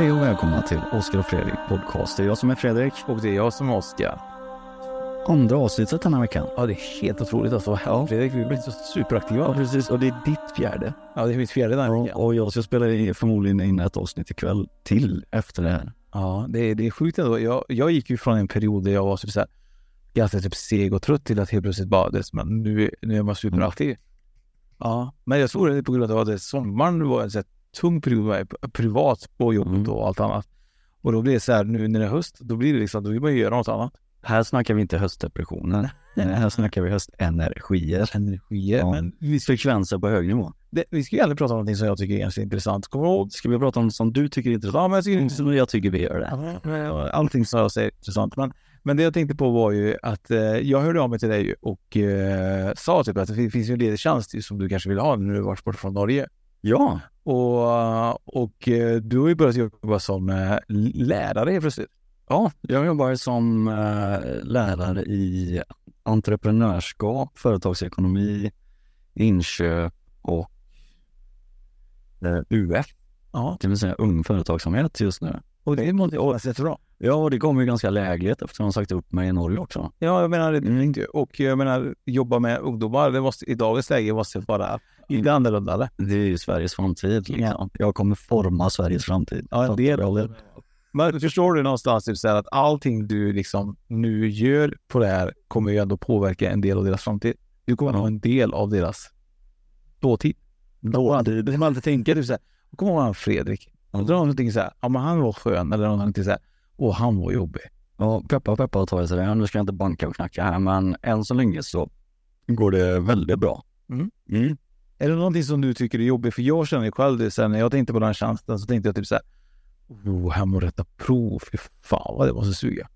Hej och välkomna till Oskar och Fredrik podcast. Det är jag som är Fredrik. Och det är jag som är Oskar. Andra avsnittet den här veckan. Ja, det är helt otroligt här. Ja. Fredrik, vi blir så superaktiva. Ja, precis. Och det är ditt fjärde. Ja, det är mitt fjärde den här veckan. och jag ska spela i- förmodligen in ett avsnitt ikväll till efter det här. Ja, det är, det är sjukt ändå. Jag, jag gick ju från en period där jag var typ så här, ganska typ seg och trött till att helt plötsligt bara, det, men nu, nu är man superaktiv. Ja, men jag tror det är på grund av att sommaren var en så här, tung period med, privat på jobbet Mm. och allt annat. Och då blir det så här, nu när det är höst, då blir det liksom, då vill man ju göra något annat. Här snackar vi inte höstdepressioner. här snackar vi höstenergier. Energier. Ja. Men vi, Frekvenser på hög nivå. det, vi ska ju aldrig prata om någonting som jag tycker är ganska intressant. Kommer du ihåg? Ska vi prata om något som du tycker är intressant? Ja, men jag tycker Mm, jag tycker vi gör det. Ja, Allting som jag säger är intressant. Men, men det jag tänkte på var ju att eh, jag hörde av mig till dig och eh, sa typ att det fin- finns ju en ledig tjänst som du kanske vill ha när du varit borta från Norge. Ja, Och, och eh, du har ju börjat jobba som eh, lärare helt plötsligt. Ja, jag jobbar som eh, lärare i entreprenörskap, företagsekonomi, inköp och UF, Ja. det vill säga ung företagsamhet just nu. Och det måste vara jättebra. Ja, och det kommer ju ganska lägligt eftersom jag sagt upp mig i Norge också. Ja, jag menar, det jag. Och jag menar, jobba med ungdomar, det måste, i dagens läge måste vara lite annorlunda eller? Det är ju Sveriges framtid. Liksom. Jag kommer forma Sveriges framtid. Ja, del av det. Men förstår du någonstans typ så att allting du liksom nu gör på det här kommer ju ändå påverka en del av deras framtid. Du kommer vara en del av deras dåtid. Dåtid. Det man alltid tänker typ så här, kommer ihåg Fredrik. Och då tänkt så här, ja men han var skön eller någonting så här, åh han var jobbig. Ja, peppa peppa tar jag sig det. Nu ska jag inte banka och knacka här, men än så länge så går det väldigt bra. Mm. Mm. Är det någonting som du tycker är jobbigt? För jag känner ju själv det, sen när jag tänkte på den här tjänsten så tänkte jag typ så här, oh, hem och rätta prov, fy fan vad det måste suga.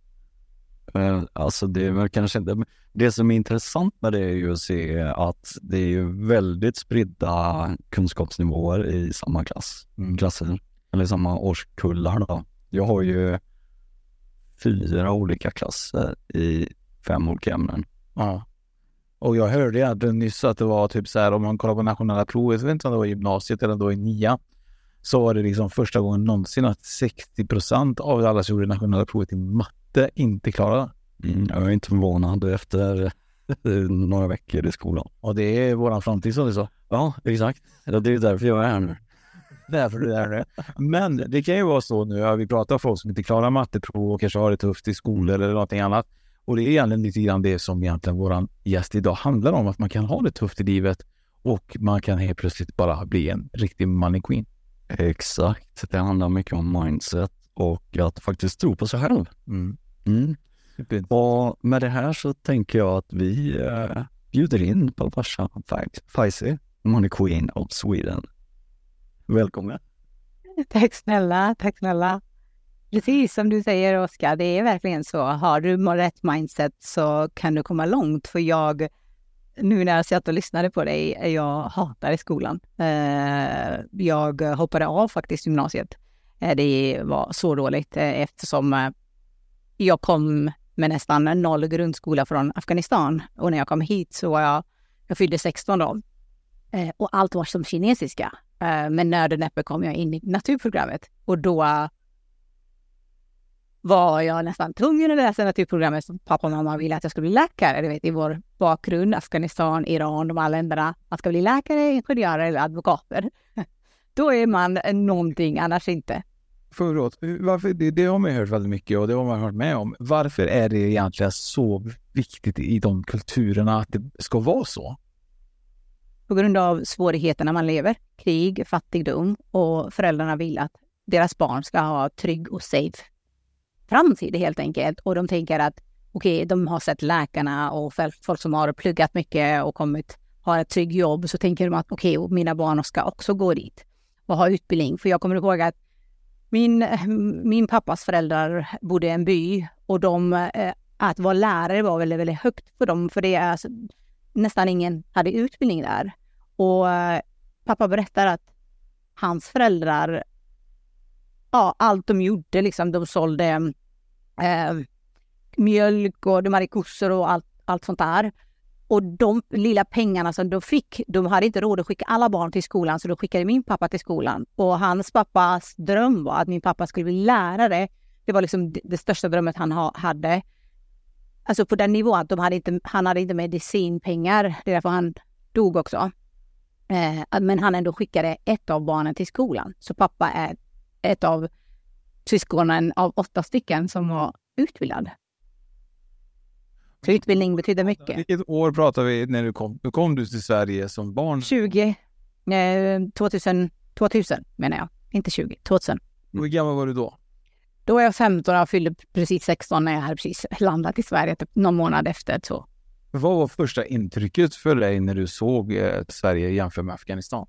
Alltså det är väl kanske inte, det som är intressant med det är ju att se att det är ju väldigt spridda kunskapsnivåer i samma klass, Mm. klasser, eller samma årskullar då. Jag har ju fyra olika klasser i fem olika ämnen. Ja. Och jag hörde egentligen nyss att det var typ så här om man kollar på nationella provet, jag vet inte om det var i gymnasiet eller då i nian, så var det liksom första gången någonsin att 60 procent av alla som gjorde nationella provet i matte inte klarade. Mm. Jag är inte förvånad efter några veckor i skolan. Och det är våran framtid som du sa. Ja, exakt. Det är därför jag är här nu. Därför du är det. Men det kan ju vara så nu, vi pratar om folk som inte klarar matteprov och kanske har det tufft i skolor eller någonting annat. Och det är egentligen lite grann det som egentligen våran gäst idag handlar om, att man kan ha det tufft i livet och man kan helt plötsligt bara bli en riktig money queen. Exakt. Det handlar mycket om mindset och att faktiskt tro på sig själv. Mm. Mm. Och med det här så tänker jag att vi eh, bjuder in på farsan Faisi, Money Queen of Sweden. Välkommen. Tack snälla, tack snälla. Precis som du säger Oskar, det är verkligen så. Har du rätt mindset så kan du komma långt. För jag, nu när jag satt och lyssnade på dig, eh, jag hatade skolan. Eh, jag hoppade av faktiskt gymnasiet. Eh, det var så dåligt eftersom jag kom med nästan noll grundskola från Afghanistan. Och när jag kom hit så var jag, jag fyllde 16 då. Och allt var som kinesiska. Eh, och nödnäppe kom jag in i naturprogrammet och då var jag nästan tvungen att läsa naturprogrammet som pappa och mamma ville att jag skulle bli läkare. Du vet, i vår bakgrund, Afghanistan, Iran, de här länderna. Man ska bli läkare, ingenjörer eller advokater. då är man någonting, annars inte. Förlåt, varför, det, det har man hört väldigt mycket och det har man hört med om. Varför är det egentligen så viktigt i de kulturerna att det ska vara så? På grund av svårigheterna man lever, krig, fattigdom och föräldrarna vill att deras barn ska ha trygg och safe framtid helt enkelt. Och de tänker att okej, okay, de har sett läkarna och folk som har pluggat mycket och kommit, har ett tryggt jobb, så tänker de att okej, okay, mina barn ska också gå dit och ha utbildning. För jag kommer ihåg att min, min pappas föräldrar bodde i en by och de, eh, att vara lärare var väldigt, väldigt högt för dem, för det är alltså, nästan ingen hade utbildning där. Och eh, pappa berättar att hans föräldrar, ja, allt de gjorde, liksom, de sålde eh, mjölk och de hade kossor och allt, allt sånt där. Och de lilla pengarna som de fick, de hade inte råd att skicka alla barn till skolan, så då skickade min pappa till skolan. Och hans pappas dröm var att min pappa skulle bli lärare. Det var liksom det största drömmet han ha, hade. Alltså på den nivån att de hade inte, han hade inte medicinpengar, det är därför han dog också. Eh, men han ändå skickade ett av barnen till skolan. Så pappa är ett av syskonen av åtta stycken som var utbildad. Så utbildning betyder mycket. Vilket år pratar vi när du kom? Hur kom du till Sverige som barn? 20, eh, 2000, 2000 menar jag. Inte 20, 2000. Hur gammal var du då? Då var jag 15 och fyllde precis 16 när jag hade precis landat i Sverige, typ någon månad efter. Så. Vad var första intrycket för dig när du såg eh, Sverige jämfört med Afghanistan?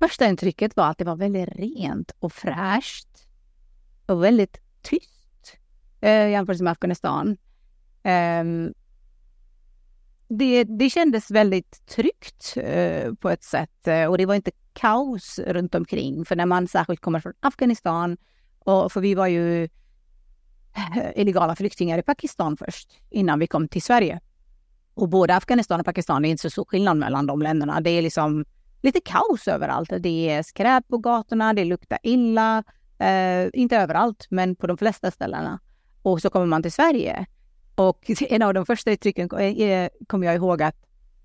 Första intrycket var att det var väldigt rent och fräscht och väldigt tyst eh, jämfört med Afghanistan. Eh, det, det kändes väldigt tryggt eh, på ett sätt eh, och det var inte kaos runt omkring. För när man särskilt kommer från Afghanistan, och, för vi var ju eh, illegala flyktingar i Pakistan först innan vi kom till Sverige. Och både Afghanistan och Pakistan, det är inte så stor skillnad mellan de länderna. Det är liksom lite kaos överallt. Det är skräp på gatorna, det luktar illa. Eh, inte överallt, men på de flesta ställena. Och så kommer man till Sverige och en av de första uttrycken kommer eh, jag ihåg att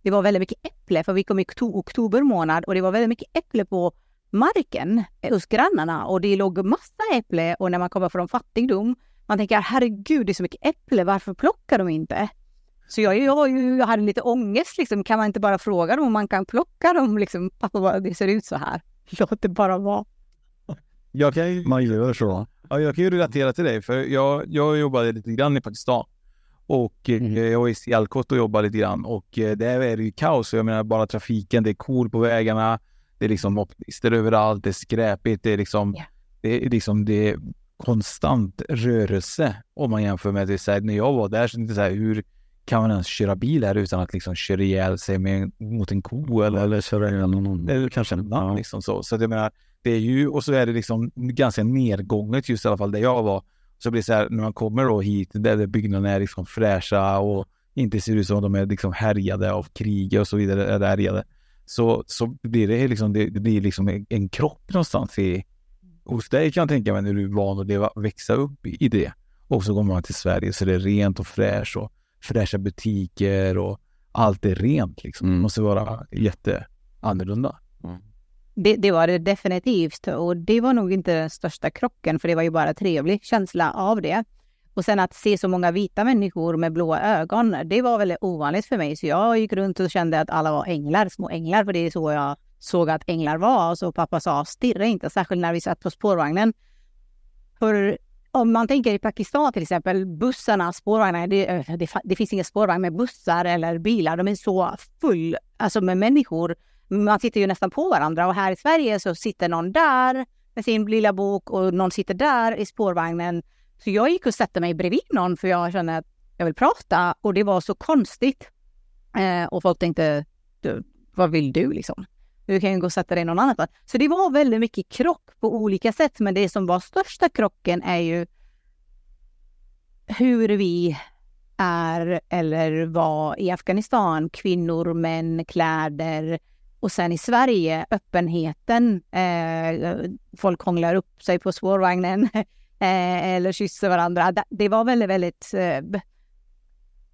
det var väldigt mycket äpple, för vi kom i oktober månad och det var väldigt mycket äpple på marken eh, hos grannarna och det låg massa äpple och när man kommer från fattigdom, man tänker herregud det är så mycket äpple, varför plockar de inte? Så jag, jag, jag hade lite ångest liksom, kan man inte bara fråga dem om man kan plocka dem liksom? Pappa det ser ut så här. Låt det bara vara. Jag kan man gör så. Ja, jag kan ju relatera till dig, för jag, jag jobbade lite grann i Pakistan. Och mm. jag var i Sialkot och jobbade lite grann och eh, där är det ju kaos. Jag menar bara trafiken, det är kor på vägarna, det är liksom mopedister överallt, det är skräpigt, det är liksom, yeah. det är liksom, det är konstant rörelse om man jämför med det, så här, när jag var där. Så det så här, hur kan man ens köra bil här utan att liksom köra ihjäl sig med, mot en ko eller, eller köra ihjäl någon? Eller kanske en man liksom så. Så jag menar, det är ju, och så är det liksom ganska nedgånget just i alla fall där jag var. Så blir det så här, när man kommer då hit, där byggnaderna är liksom fräscha och inte ser ut som att de är liksom härjade av krig och så vidare, eller härjade. Så, så blir det liksom, det, det blir liksom en, krock någonstans i, hos dig kan jag tänka mig när du är van att leva, växa upp i, i det. Och så kommer man till Sverige så det är rent och fräscht och fräscha butiker och allt är rent liksom. Mm. Det måste vara jätte annorlunda. Mm. Det, det, var det definitivt och det var nog inte den största krocken för det var ju bara trevlig känsla av det. Och sen att se så många vita människor med blåa ögon, det var väldigt ovanligt för mig. Så jag gick runt och kände att alla var änglar, små änglar, för det är så jag såg att änglar var. Och så pappa sa, stirra inte, särskilt när vi satt på spårvagnen. För om man tänker i Pakistan till exempel, bussarna, spårvagnarna, det, eh, det, det finns inga spårvagnar med bussar eller bilar. De är så full, alltså med människor man sitter ju nästan på varandra och här i Sverige så sitter någon där med sin lilla bok och någon sitter där i spårvagnen. Så jag gick och satte mig bredvid någon för jag kände att jag vill prata och det var så konstigt. Eh, och folk tänkte, vad vill du liksom? Du kan ju gå och sätta dig någon annanstans. Så det var väldigt mycket krock på olika sätt. Men det som var största krocken är ju hur vi är eller var i Afghanistan. Kvinnor, män, kläder, och sen i Sverige, öppenheten. Eh, folk hånglar upp sig på spårvagnen eh, eller kysser varandra. Det var väldigt, väldigt... Eh,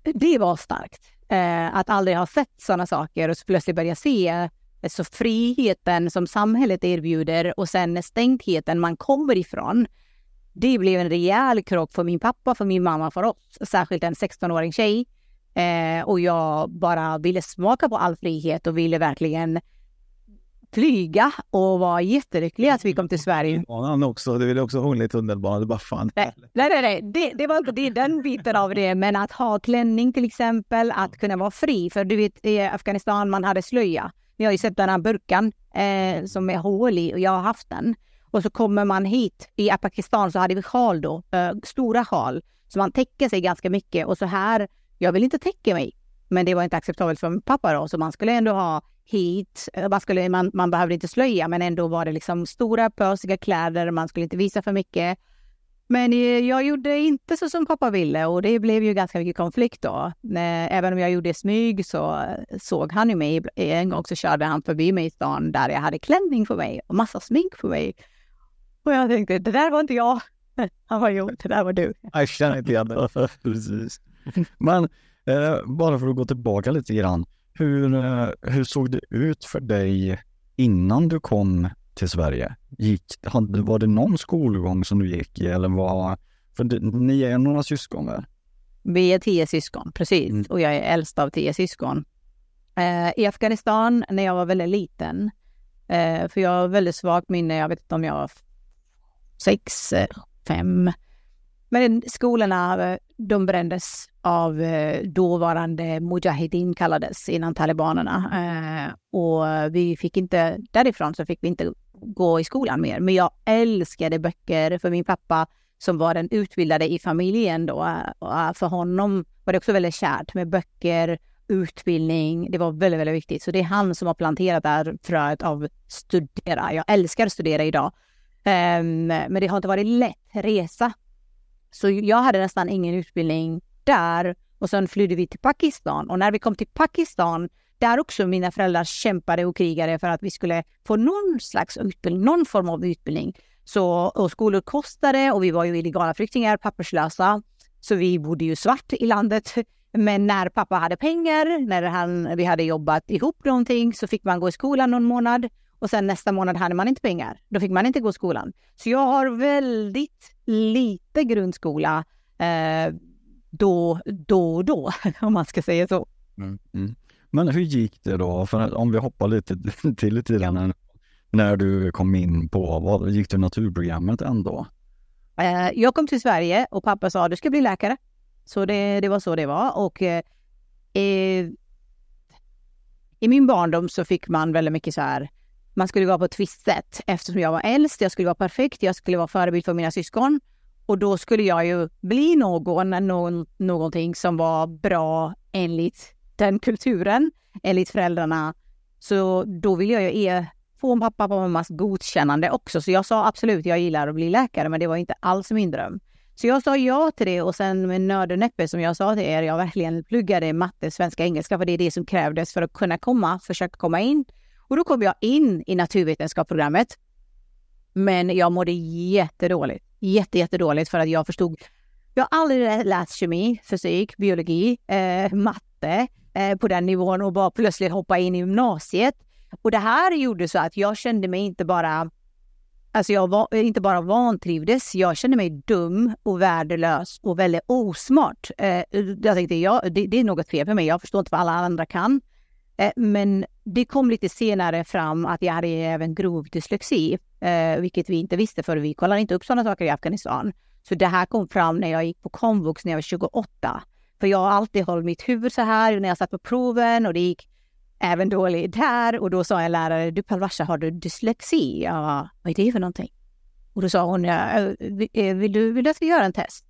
det var starkt. Eh, att aldrig ha sett sådana saker och så plötsligt börja se Alltså friheten som samhället erbjuder och sen stängtheten man kommer ifrån. Det blev en rejäl krock för min pappa, för min mamma, för oss. Särskilt en 16-åring tjej. Eh, och jag bara ville smaka på all frihet och ville verkligen flyga och var jättelycklig att vi kom till Sverige. Också, du ville också hångla i tunnelbanan, det bara fan. Nej, nej, nej, Det, det var inte det, den biten av det, men att ha klänning till exempel, att kunna vara fri. För du vet, i Afghanistan man hade slöja. Ni har ju sett den här burkan eh, som är hål i och jag har haft den. Och så kommer man hit. I Pakistan så hade vi sjal då, eh, stora sjal. Så man täcker sig ganska mycket och så här, jag vill inte täcka mig. Men det var inte acceptabelt för min pappa då, så man skulle ändå ha hit. Eh, man, skulle, man, man behövde inte slöja, men ändå var det liksom stora pösiga kläder. Man skulle inte visa för mycket. Men jag gjorde inte så som pappa ville och det blev ju ganska mycket konflikt då. Även om jag gjorde smyg så såg han ju mig. En gång så körde han förbi mig i stan där jag hade klänning på mig och massa smink på mig. Och jag tänkte, det där var inte jag. Han var jo, det där var du. Jag känner inte igen det. Precis. Men eh, bara för att gå tillbaka lite grann. Hur, eh, hur såg det ut för dig innan du kom till Sverige? Gick, var det någon skolgång som du gick i eller var... För ni är några syskon väl? Vi är tio syskon, precis. Mm. Och jag är äldst av tio syskon. Eh, I Afghanistan när jag var väldigt liten, eh, för jag har väldigt svagt minne, jag vet inte om jag var sex, eh, fem. Men skolorna, de brändes av eh, dåvarande Mujahedin kallades innan talibanerna. Eh, och vi fick inte, därifrån så fick vi inte gå i skolan mer. Men jag älskade böcker för min pappa som var den utbildade i familjen då. För honom var det också väldigt kärt med böcker, utbildning. Det var väldigt, väldigt viktigt. Så det är han som har planterat det här fröet av studera. Jag älskar att studera idag. Ehm, men det har inte varit lätt resa. Så jag hade nästan ingen utbildning där och sen flydde vi till Pakistan. Och när vi kom till Pakistan, där också mina föräldrar kämpade och krigade för att vi skulle få någon slags utbildning, någon form av utbildning. Så, och skolor kostade och vi var ju illegala flyktingar, papperslösa. Så vi bodde ju svart i landet. Men när pappa hade pengar, när han, vi hade jobbat ihop någonting, så fick man gå i skolan någon månad. Och sen nästa månad hade man inte pengar. Då fick man inte gå i skolan. Så jag har väldigt lite grundskola eh, då, då och då, om man ska säga så. Mm. Mm. Men hur gick det då? För om vi hoppar lite till i tiden när du kom in på, vad, gick du naturprogrammet ändå? Eh, jag kom till Sverige och pappa sa du ska bli läkare. Så det, det var så det var. Och eh, i min barndom så fick man väldigt mycket så här, man skulle vara på ett visst sätt. Eftersom jag var äldst, jag skulle vara perfekt, jag skulle vara förebild för mina syskon. Och då skulle jag ju bli någon, någon någonting som var bra enligt den kulturen, enligt föräldrarna. Så då ville jag ju e, få pappa och mammas godkännande också. Så jag sa absolut, jag gillar att bli läkare, men det var inte alls min dröm. Så jag sa ja till det och sen med nöd och näppe som jag sa till er, jag verkligen pluggade matte, svenska, engelska, för det är det som krävdes för att kunna komma, försöka komma in. Och då kom jag in i naturvetenskapsprogrammet. Men jag mådde jättedåligt. Jätte, jättedåligt för att jag förstod. Jag har aldrig läst kemi, fysik, biologi, eh, matte eh, på den nivån och bara plötsligt hoppa in i gymnasiet. Och det här gjorde så att jag kände mig inte bara Alltså jag var, eh, inte bara vantrivdes, jag kände mig dum och värdelös och väldigt osmart. Eh, eh, jag tänkte, ja, det, det, är något fel för mig, jag förstår inte vad alla andra kan. Eh, men det kom lite senare fram att jag hade även grov dyslexi, eh, vilket vi inte visste för vi kollade inte upp sådana saker i Afghanistan. Så det här kom fram när jag gick på komvux när jag var 28. För jag har alltid hållit mitt huvud så här när jag satt på proven och det gick även dåligt där. Och då sa en lärare, du Palvasha, har du dyslexi? Jag bara, vad är det för någonting? Och då sa hon, eh, vill du, vill du att vi gör en test?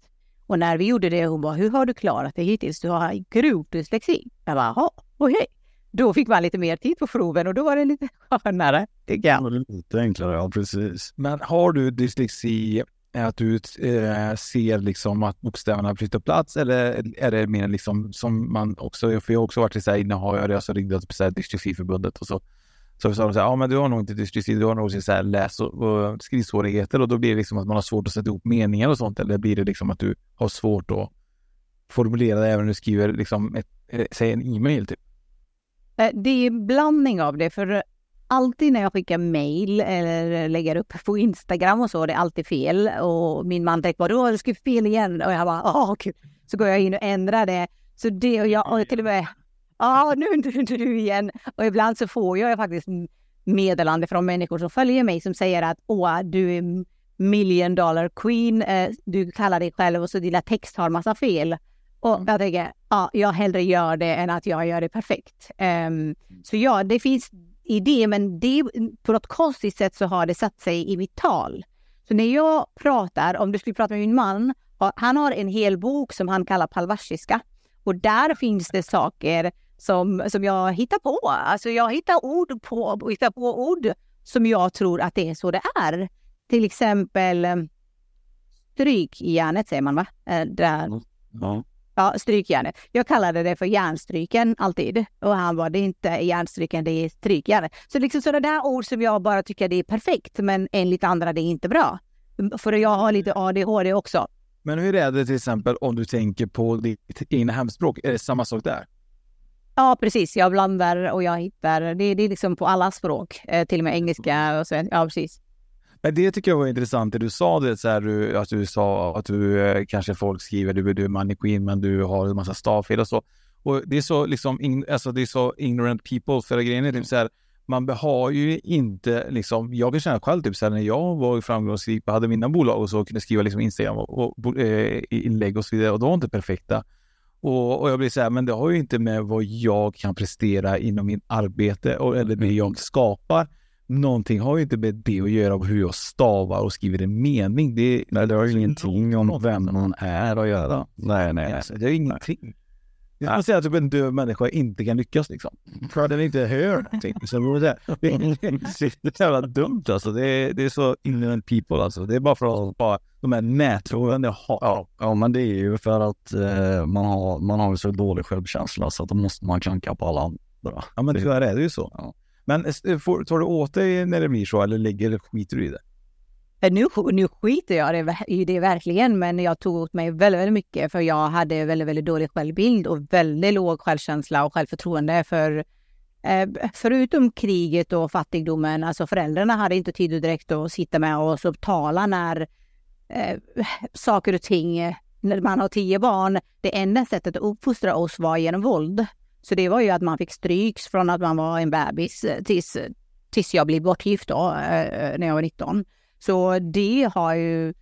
Och när vi gjorde det, hon bara, hur har du klarat det hittills? Du har grov dyslexi. Jag bara, jaha, okej. Okay. Då fick man lite mer tid på proven och då var det lite skönare, tycker jag. Lite enklare, ja precis. Men har du dyslexi, att du eh, ser liksom att bokstäverna flyttar plats eller är det mer liksom som man också, för jag har också varit i så här, innan har jag det, så ringde jag till Dyslexiförbundet och så så sa de så här, ja men du har nog inte dyslexi, du har nog så här läs och, och skrivsvårigheter och då blir det liksom att man har svårt att sätta ihop meningar och sånt eller blir det liksom att du har svårt att formulera det även när du skriver liksom ett, eh, säg en e-mail typ? Eh, det är en blandning av det, för alltid när jag skickar mail eller lägger upp på Instagram och så, det är alltid fel. Och min man tänker bara, du skrivit fel igen. Och jag bara, åh gud. Så går jag in och ändrar det. Så det och jag och till och med, ja nu, nu, nu igen. Och ibland så får jag faktiskt meddelande från människor som följer mig som säger att åh, du är million dollar queen, eh, du kallar dig själv och så dina text har massa fel. Och Mm. jag tänker, ja, jag hellre gör det än att jag gör det perfekt. Ehm, så ja, det finns idé, men det, på något konstigt sätt så har det satt sig i mitt tal. Så när jag pratar, om du skulle prata med min man, han har en hel bok som han kallar palvashiska. Och där finns det saker som, som jag hittar på. Alltså jag hittar ord på, hittar på ord som jag tror att det är så det är. Till exempel eh, strykjärnet säger man va? Eh, där, Ja. Ja, strykjärnet. Jag kallade det för järnstryken alltid. Och han var det inte järnstryken, det är strykjärnet. Så liksom sådana där ord som jag bara tycker det är perfekt, men enligt andra det är inte bra. För jag har lite ADHD också. Men hur är det till exempel om du tänker på ditt egna hemspråk? Är det samma sak där? Ja, precis. Jag blandar och jag hittar. Det, det är liksom på alla språk, eh, till och med engelska och så. Ja, precis. Men det tycker jag var intressant det du sa, det så här, du, att du sa att du eh, kanske folk skriver du, du är mannequin men du har en massa stavfel och så. Och det är så liksom, in, alltså det är så ignorant people för grejen är typ så här, man har ju inte liksom, jag kan känna själv typ så här, när jag var framgångsrik och hade mina bolag och så kunde skriva liksom Instagram och, och eh, inlägg och så vidare och de var inte perfekta. Och, och jag blir så här, men det har ju inte med vad jag kan prestera inom mitt arbete och, eller det jag skapar. Någonting har ju inte med det att göra, hur jag stavar och skriver en mening. Det, Nej, det har ju ingenting om vem man är att göra. Nej, nej. alltså, det är ingenting. Som att säga att typ en döv människa inte kan lyckas liksom. För att den inte hör någonting. Så det, är, det, så jävla dumt alltså. Det är, det är så ignorant people alltså. Det är bara för att bara de här nättroven jag har. Ja, ja, men det är ju för att eh, man, har, man har så dålig självkänsla så att då måste man klanka på alla andra. Ja, men tyvärr är det ju så. Ja. Men eh, får, tar du åt dig när det blir så eller ligger skiter du i det? Eh, nu, nu skiter jag det- i det verkligen, men jag tog åt mig väldigt, väldigt mycket för jag hade väldigt, väldigt dålig självbild och väldigt låg självkänsla och självförtroende. För eh, förutom kriget och fattigdomen, alltså föräldrarna hade inte tid direkt att sitta med oss och tala när eh, saker och ting, när man har tio barn, det enda sättet att uppfostra oss var genom våld. Så det var ju att man fick stryks från att man var en bebis eh, tills, eh, tills jag blev bortgift då, eh, när jag var 19. Så det har ju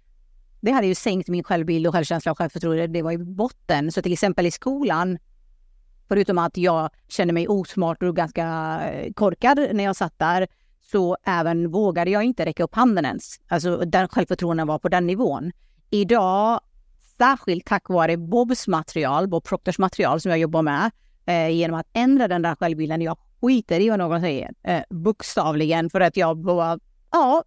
det hade ju sänkt min självbild och självkänsla och självförtroende. Det var ju botten. Så till exempel i skolan, förutom att jag kände mig osmart och ganska korkad när jag satt där, så även vågade jag inte räcka upp handen ens. Alltså den självförtroendet var på den nivån. Idag, särskilt tack vare Bobs material, Bob Proctors material som jag jobbar med, eh, genom att ändra den där självbilden. Jag skiter i vad någon säger, eh, bokstavligen, för att jag bara, ja,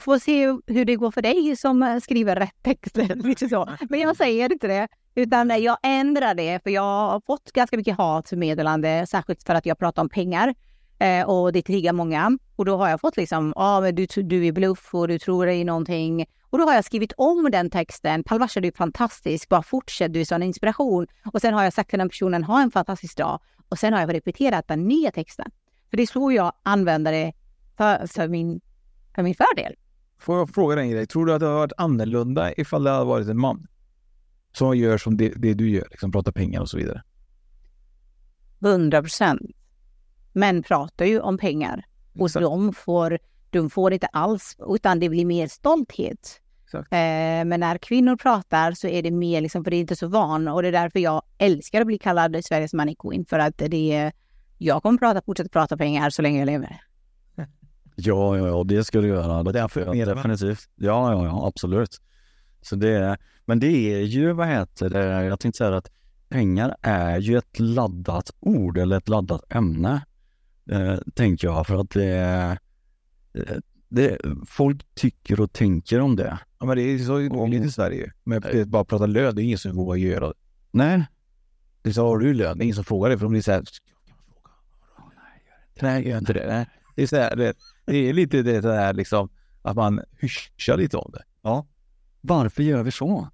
får se hur det går för dig som eh, skriver rätt texter. Lite så. Men jag säger inte det, utan jag ändrar det, för jag har fått ganska mycket hatmeddelande, särskilt för att jag pratar om pengar. Eh, och det triggar många. Och då har jag fått liksom, ja ah, men du, du är bluff och du tror dig i någonting. Och då har jag skrivit om den texten. Palvasha, du är fantastisk, bara fortsätt, du är sån inspiration. Och sen har jag sagt till den personen, ha en fantastisk dag. Och sen har jag repeterat den nya texten. För det är så jag använder det för, för, min, för min fördel. Får jag fråga dig en grej? Tror du att det hade varit annorlunda ifall det hade varit en man? Som gör som det, det du gör, liksom pratar pengar och så vidare. 100 procent. Män pratar ju om pengar och Exakt. de får, de får inte alls, utan det blir mer stolthet. Eh, men när kvinnor pratar så är det mer, liksom, för det är inte så van och det är därför jag älskar att bli kallad Sveriges money queen för att det är, jag kommer prata, fortsätta prata pengar så länge jag lever. Ja, ja, ja, det ska du göra. Och det är för- ja, definitivt. Ja, ja, ja, absolut. Så det är, men det är ju, vad heter det, jag tänkte säga att pengar är ju ett laddat ord eller ett laddat ämne, eh, tänker jag, för att det, är- det folk tycker och tänker om det. Ja, men det är så dåligt i Sverige. Men det är bara prata lön, det är ingen som vågar göra det. Nej, Det så, har du lön? Det är ingen som frågar det, för de blir så här... Nej, gör inte det. Nej. Det är så här, det, det är lite det där liksom, att man hyschar lite om det. ja. Varför gör vi så?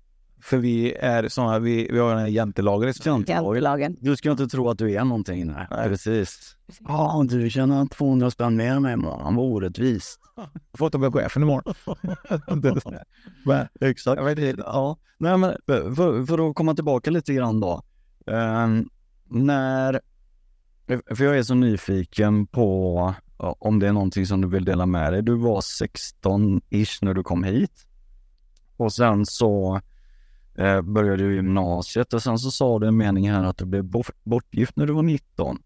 För vi är sådana, vi, vi har den här jantelagen. Jantelagen. Du ska inte tro att du är någonting. Nej, Nej. precis. Ja, du tjänar 200 spänn mer än mig imorgon. Vad orättvist. Jag får ta med chefen imorgon. Men, exakt. Ja. Nej, men för, för att komma tillbaka lite grann då. Ehm, när, för jag är så nyfiken på om det är någonting som du vill dela med dig. Du var 16-ish när du kom hit. Och sen så eh, började du gymnasiet och sen så sa du en mening här att du blev bortgift när du var 19.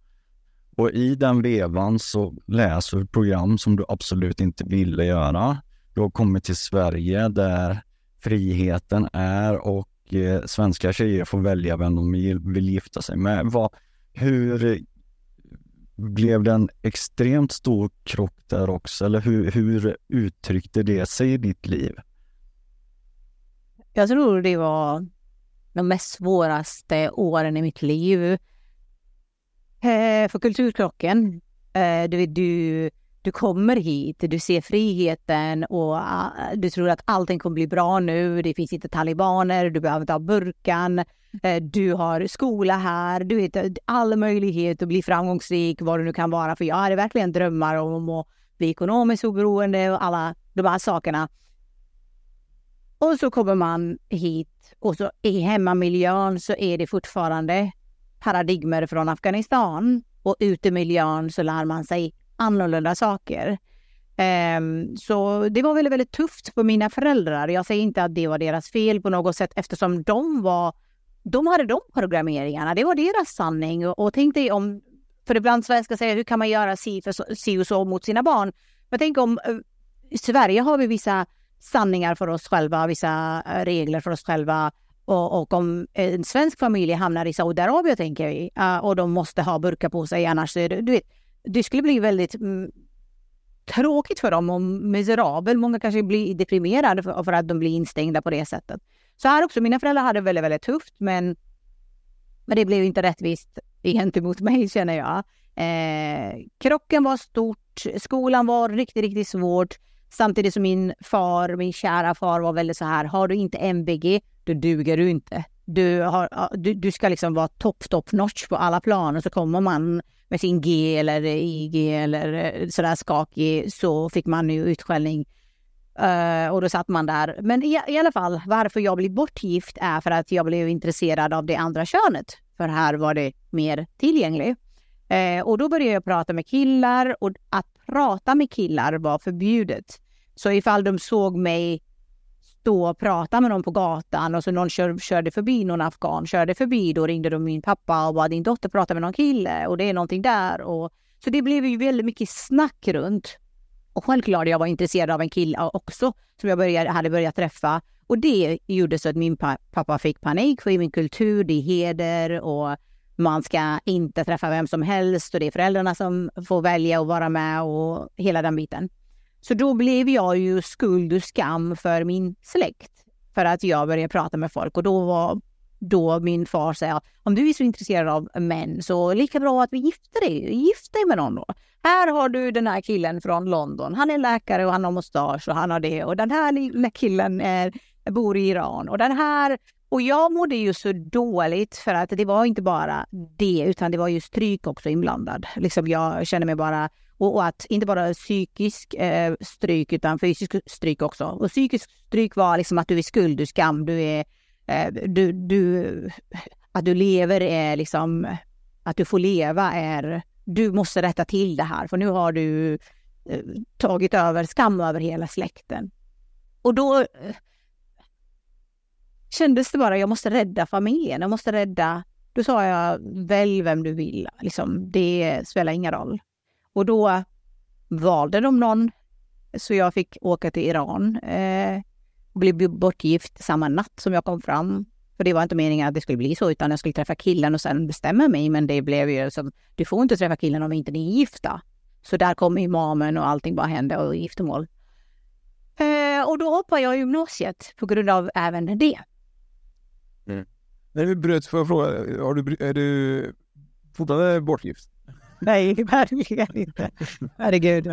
Och i den vevan så läser du ett program som du absolut inte ville göra. Du har kommit till Sverige där friheten är och eh, svenska tjejer får välja vem de vill, vill gifta sig med. Vad, hur blev det en extremt stor krock där också? Eller hur, hur uttryckte det sig i ditt liv? Jag tror det var de mest svåraste åren i mitt liv. Eh, för kulturkrocken, eh, du, du, du kommer hit, du ser friheten och eh, du tror att allting kommer bli bra nu. Det finns inte talibaner, du behöver inte ha burkan, eh, du har skola här, du vet all möjlighet att bli framgångsrik, vad det nu kan vara. För jag hade verkligen drömmar om att bli ekonomiskt oberoende och alla de här sakerna. Och så kommer man hit och så i hemmamiljön så är det fortfarande paradigmer från Afghanistan och ute i miljön så lär man sig annorlunda saker. Ehm, så det var väldigt, väldigt tufft för mina föräldrar. Jag säger inte att det var deras fel på något sätt eftersom de var de hade de programmeringarna. Det var deras sanning. Och, och tänk dig om, för ibland svenskar säger hur kan man göra si, för, si och så mot sina barn. Men tänk om, eh, i Sverige har vi vissa sanningar för oss själva, vissa eh, regler för oss själva. Och, och om en svensk familj hamnar i Saudiarabien, tänker vi, eh, och de måste ha burka på sig, annars är det, du vet, det skulle bli väldigt mm, tråkigt för dem och miserabel. Många kanske blir deprimerade för, för att de blir instängda på det sättet. Så här också, mina föräldrar hade väldigt, väldigt tufft, men, men det blev inte rättvist gentemot mig känner jag. Eh, krocken var stort, skolan var riktigt, riktigt svårt. Samtidigt som min far, min kära far var väldigt så här, har du inte MBG, då duger du inte. Du, har, du, du ska liksom vara top, top notch på alla plan och så kommer man med sin G eller IG eller eh, sådär skakig så fick man ju utskällning. Uh, och då satt man där. Men i, i, alla fall, varför jag blev bortgift är för att jag blev intresserad av det andra könet. För här var det mer tillgängligt. Uh, eh, och då började jag prata med killar och att prata med killar var förbjudet. Så ifall de såg mig stå och prata med någon på gatan och så någon kör, körde förbi, någon afghan körde förbi, då ringde de min pappa och bara din dotter pratar med någon kille och det är någonting där. Och, så det blev ju väldigt mycket snack runt. Och självklart jag var intresserad av en kille också som jag började, hade börjat träffa. Och det gjorde så att min pappa fick panik för i min kultur, det är heder och man ska inte träffa vem som helst och det är föräldrarna som får välja att vara med och hela den biten. Så då blev jag ju skuld och skam för min släkt för att jag började prata med folk och då var då min far sa om du är så intresserad av män så lika bra att vi gifter dig, gift dig med någon då. Här har du den här killen från London. Han är läkare och han har mustasch och han har det och den här lilla killen är, bor i Iran och den här och jag mådde ju så dåligt för att det var inte bara det utan det var ju stryk också inblandad. Liksom jag kände mig bara och, och att inte bara psykisk eh, stryk utan fysisk stryk också. Och psykisk stryk var liksom att du är skuld, du är skam, du är eh, du, du, att du lever är liksom att du får leva är du måste rätta till det här för nu har du eh, tagit över skam över hela släkten. Och då eh, kändes det bara, jag måste rädda familjen, jag måste rädda... Då sa jag, välj vem du vill, liksom, det spelar ingen roll. Och då valde de någon, så jag fick åka till Iran eh, och bli bortgift samma natt som jag kom fram. För det var inte meningen att det skulle bli så, utan jag skulle träffa killen och sen bestämma mig. Men det blev ju som, du får inte träffa killen om inte ni är gifta. Så där kom imamen och allting bara hände och giftermål. Eh, och då hoppade jag i gymnasiet på grund av även det. När du bröt, får jag fråga, har du, är du fortfarande bortgift? Nej, verkligen inte. Herregud.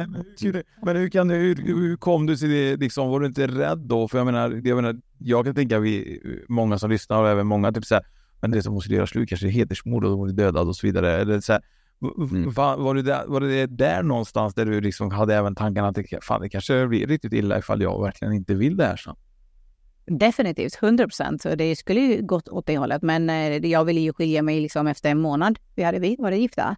Men hur, kan du, hur, hur kom du till det? Liksom, var du inte rädd då? För jag menar, jag menar jag kan tänka vi, många som lyssnar och även många typ så här, men det som måste göra slut kanske är hedersmord och hon är dödad och så vidare. Eller så här, Mm. var, var, det där, var det där någonstans där du liksom hade även tanken att det, fan, det kanske blir riktigt illa ifall jag verkligen inte vill det här sen? Definitivt, 100 procent. Det skulle ju gått åt det hållet. Men eh, jag ville ju skilja mig liksom efter en månad. Vi hade vi varit gifta.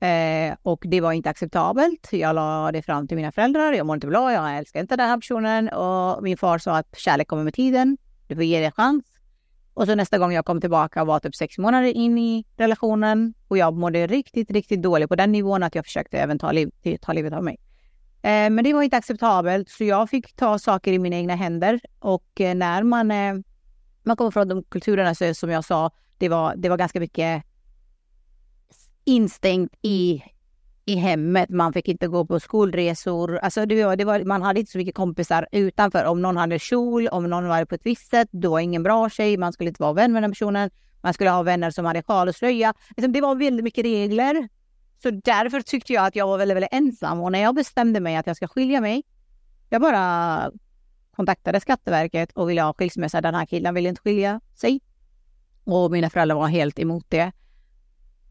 Eh, och det var inte acceptabelt. Jag la det fram till mina föräldrar. Jag mår inte bra, jag älskar inte den här personen. Och min far sa att kärlek kommer med tiden. Du får ge det en chans. Och så nästa gång jag kom tillbaka var typ sex månader in i relationen. Och jag mådde riktigt, riktigt dåligt på den nivån att jag försökte även ta, liv, ta livet av mig. Eh, men det var inte acceptabelt, så jag fick ta saker i mina egna händer. Och eh, när man, eh, man kommer från de kulturerna, så som jag sa, det var, det var ganska mycket instängt i, i hemmet. Man fick inte gå på skolresor. Alltså det var, det var, man hade inte så mycket kompisar utanför. Om någon hade kjol, om någon var på ett visst sätt, då var ingen bra tjej. Man skulle inte vara vän med den personen. Man skulle ha vänner som hade sjal och slöja. Liksom, det var väldigt mycket regler. Så därför tyckte jag att jag var väldigt, väldigt ensam. Och när jag bestämde mig att jag ska skilja mig, jag bara kontaktade Skatteverket och ville ha skilsmässa. Den här killen ville inte skilja sig. Och mina föräldrar var helt emot det.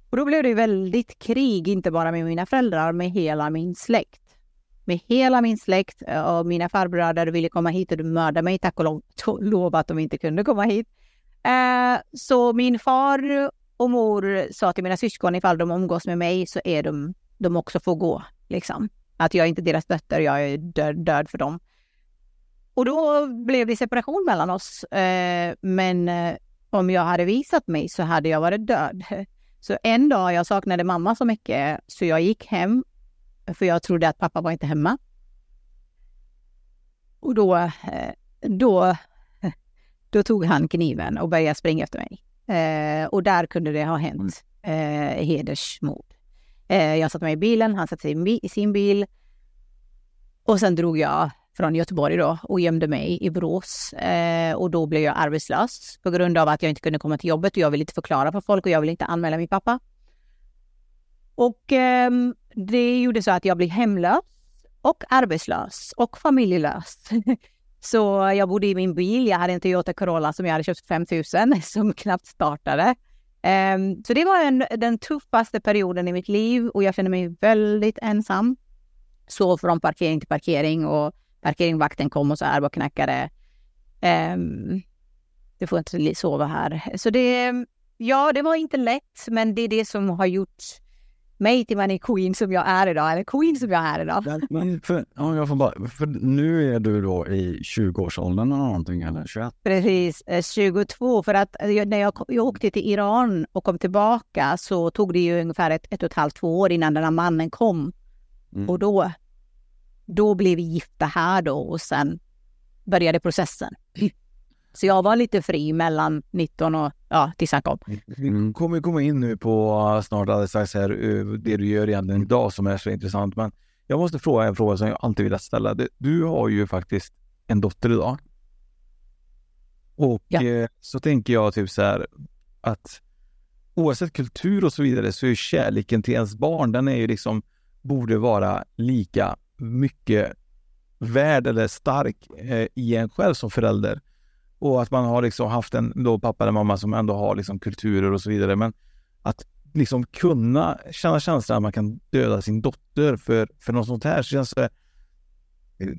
Och då blev det väldigt krig, inte bara med mina föräldrar, med hela min släkt. Med hela min släkt eh, och mina farbröder ville komma hit och mörda mig, tack och lov, att de inte kunde komma hit. Eh, så min far och mor sa till mina syskon ifall de umgås med mig så är de, de också får gå. Liksom. Att jag är inte deras dotter, jag är död, död för dem. Och då blev det separation mellan oss. Eh, men eh, om jag hade visat mig så hade jag varit död. Så en dag, jag saknade mamma så mycket, så jag gick hem, för jag trodde att pappa var inte hemma. Och då, eh, då, då tog han kniven och började springa efter mig. Eh, och där kunde det ha hänt eh, hedersmord. Eh, jag satte mig i bilen, han satte sig i sin bil. Och sen drog jag från Göteborg då och gömde mig i Borås. Eh, och då blev jag arbetslös på grund av att jag inte kunde komma till jobbet och jag ville inte förklara för folk och jag ville inte anmäla min pappa. Och eh, det gjorde så att jag blev hemlös och arbetslös och familjelös. så jag bodde i min bil. Jag hade en Toyota Corolla som jag hade köpt 5000 som knappt startade. Um, så det var en, den tuffaste perioden i mitt liv och jag kände mig väldigt ensam. Så från parkering till parkering och parkeringvakten kom och så här och knackade. Um, du får inte sova här. Så det, ja, det var inte lätt, men det är det som har gjort mig till man är queen som jag är idag, eller queen som jag är idag. Men för, ja, jag får bara, för nu är du då i 20-årsåldern eller någonting, eller 21? Precis, 22. För att när jag, jag åkte till Iran och kom tillbaka så tog det ju ungefär ett, ett och ett halvt, två år innan den här mannen kom. Mm. Och då, då blev vi gifta här då och sen började processen. Så jag var lite fri mellan 19 och ja, tills han kom. Vi kommer komma in nu på snart alldeles strax här, det du gör egentligen idag som är så intressant. Men jag måste fråga en fråga som jag alltid vill ställa. Du har ju faktiskt en dotter idag. Och ja. eh, så tänker jag typ så här att oavsett kultur och så vidare så är kärleken till ens barn, den är ju liksom, borde vara lika mycket värd eller stark eh, i en själv som förälder. Och att man har liksom haft en då pappa eller mamma som ändå har liksom kulturer och så vidare. Men att liksom kunna känna känslan att man kan döda sin dotter för, för något sånt här så känns det...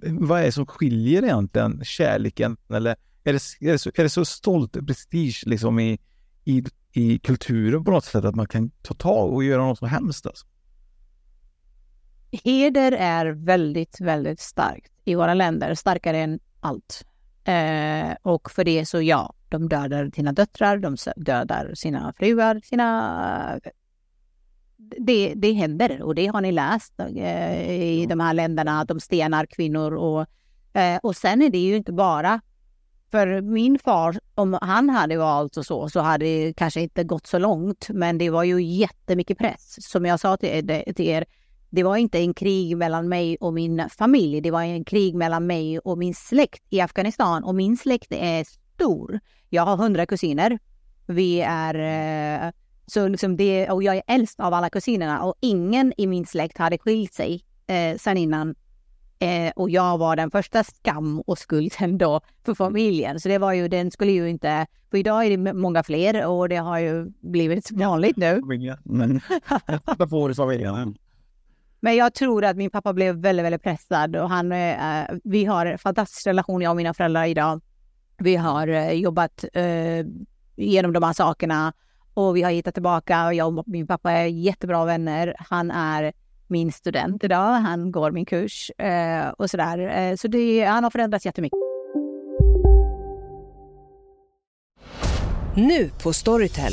Vad är det som skiljer egentligen kärleken? Eller är det, är det, så, är det så stolt prestige liksom i, i, i kulturen på något sätt att man kan ta tag och göra något så hemskt? Alltså? Heder är väldigt, väldigt starkt i våra länder, starkare än allt. Eh, och för det så ja, de dödar sina döttrar, de dödar sina fruar, sina... Det, det händer och det har ni läst eh, i de här länderna, att de stenar kvinnor och, eh, och sen är det ju inte bara för min far, om han hade valt och så, så hade det kanske inte gått så långt. Men det var ju jättemycket press. Som jag sa till, till er, det var inte en krig mellan mig och min familj. Det var en krig mellan mig och min släkt i Afghanistan. Och min släkt är stor. Jag har hundra kusiner. Vi är... Eh, så liksom det, och jag är äldst av alla kusinerna och ingen i min släkt hade skilt sig eh, sen innan Eh, och jag var den första skam och skulden då för familjen. Så det var ju, den skulle ju inte, för idag är det många fler och det har ju blivit vanligt nu. Men du familjen? Men jag tror att min pappa blev väldigt, väldigt pressad och han, eh, vi har en fantastisk relation, jag och mina föräldrar idag. Vi har eh, jobbat eh, igenom de här sakerna och vi har hittat tillbaka. Jag och min pappa är jättebra vänner. Han är min student idag. Han går min kurs eh, och sådär. Eh, så det, han har förändrats jättemycket. Nu på Storytel.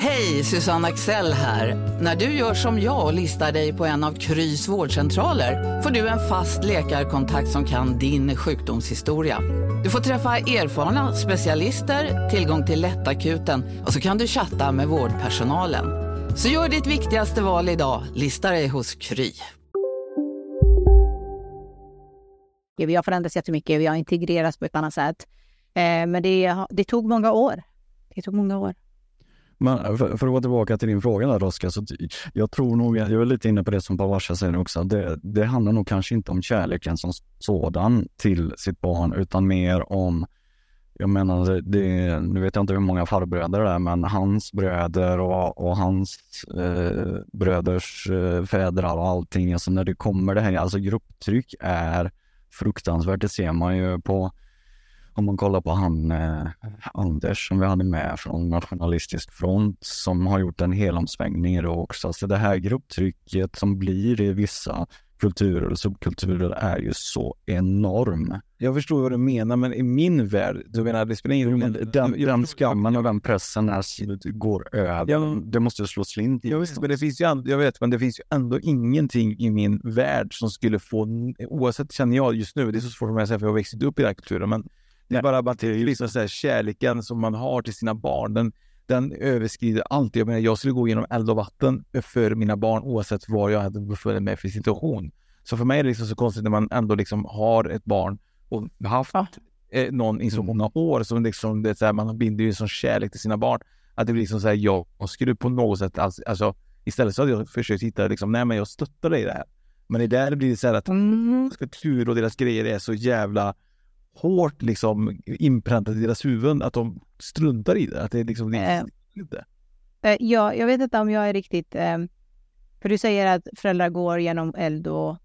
Hej, Susanne Axel här. När du gör som jag och listar dig på en av Krys vårdcentraler får du en fast läkarkontakt som kan din sjukdomshistoria. Du får träffa erfarna specialister, tillgång till lättakuten och så kan du chatta med vårdpersonalen. Så gör ditt viktigaste val idag, lista dig hos Kry. Vi har förändrats jättemycket, vi har integrerats på ett annat sätt. Eh, men det, det tog många år. Det tog många år. Men eh, för, för att gå tillbaka till din fråga där Oskar, så jag tror nog, jag är lite inne på det som Pavasha säger också, det, det handlar nog kanske inte om kärleken som sådan till sitt barn, utan mer om, jag menar, det, det, nu vet jag inte hur många farbröder det är, men hans bröder och, och hans eh, bröders eh, fädrar och allting, alltså när det kommer det här, alltså grupptryck är fruktansvärt, det ser man ju på om man kollar på han eh, Anders som vi hade med från Nationalistisk front som har gjort en helomsvängning då också. Så det här grupptrycket som blir i vissa kulturer och subkulturer är ju så enorm. Jag förstår vad du menar, men i min värld, du menar det spelar ingen roll. Den, den skammen och den pressen är, går över. Ja, det måste slå slint i. Jag vet, men det finns ju ändå, jag vet, men det finns ju ändå ingenting i min värld som skulle få, oavsett känner jag just nu, det är så svårt för mig att säga för jag har växt upp i den här kulturen, men det är bara att liksom så här, kärleken som man har till sina barn, den, den överskrider allt. Jag menar, jag skulle gå genom eld och vatten för mina barn oavsett vad jag hade befunnit mig för situation. Så för mig är det liksom så konstigt när man ändå liksom har ett barn och haft eh, någon i så många år som liksom, det är så här, man binder ju sån kärlek till sina barn. Att det blir liksom så här, jag skulle på något sätt, alltså, alltså istället så hade jag försökt hitta liksom, nej men jag stöttar dig i det här. Men i det här blir det så här att kultur och deras grejer är så jävla hårt liksom inpräntat i deras huvuden att de struntar i det. Att det är liksom, är inte. Eh, ja, jag vet inte om jag är riktigt... Eh, för du säger att föräldrar går genom eld och...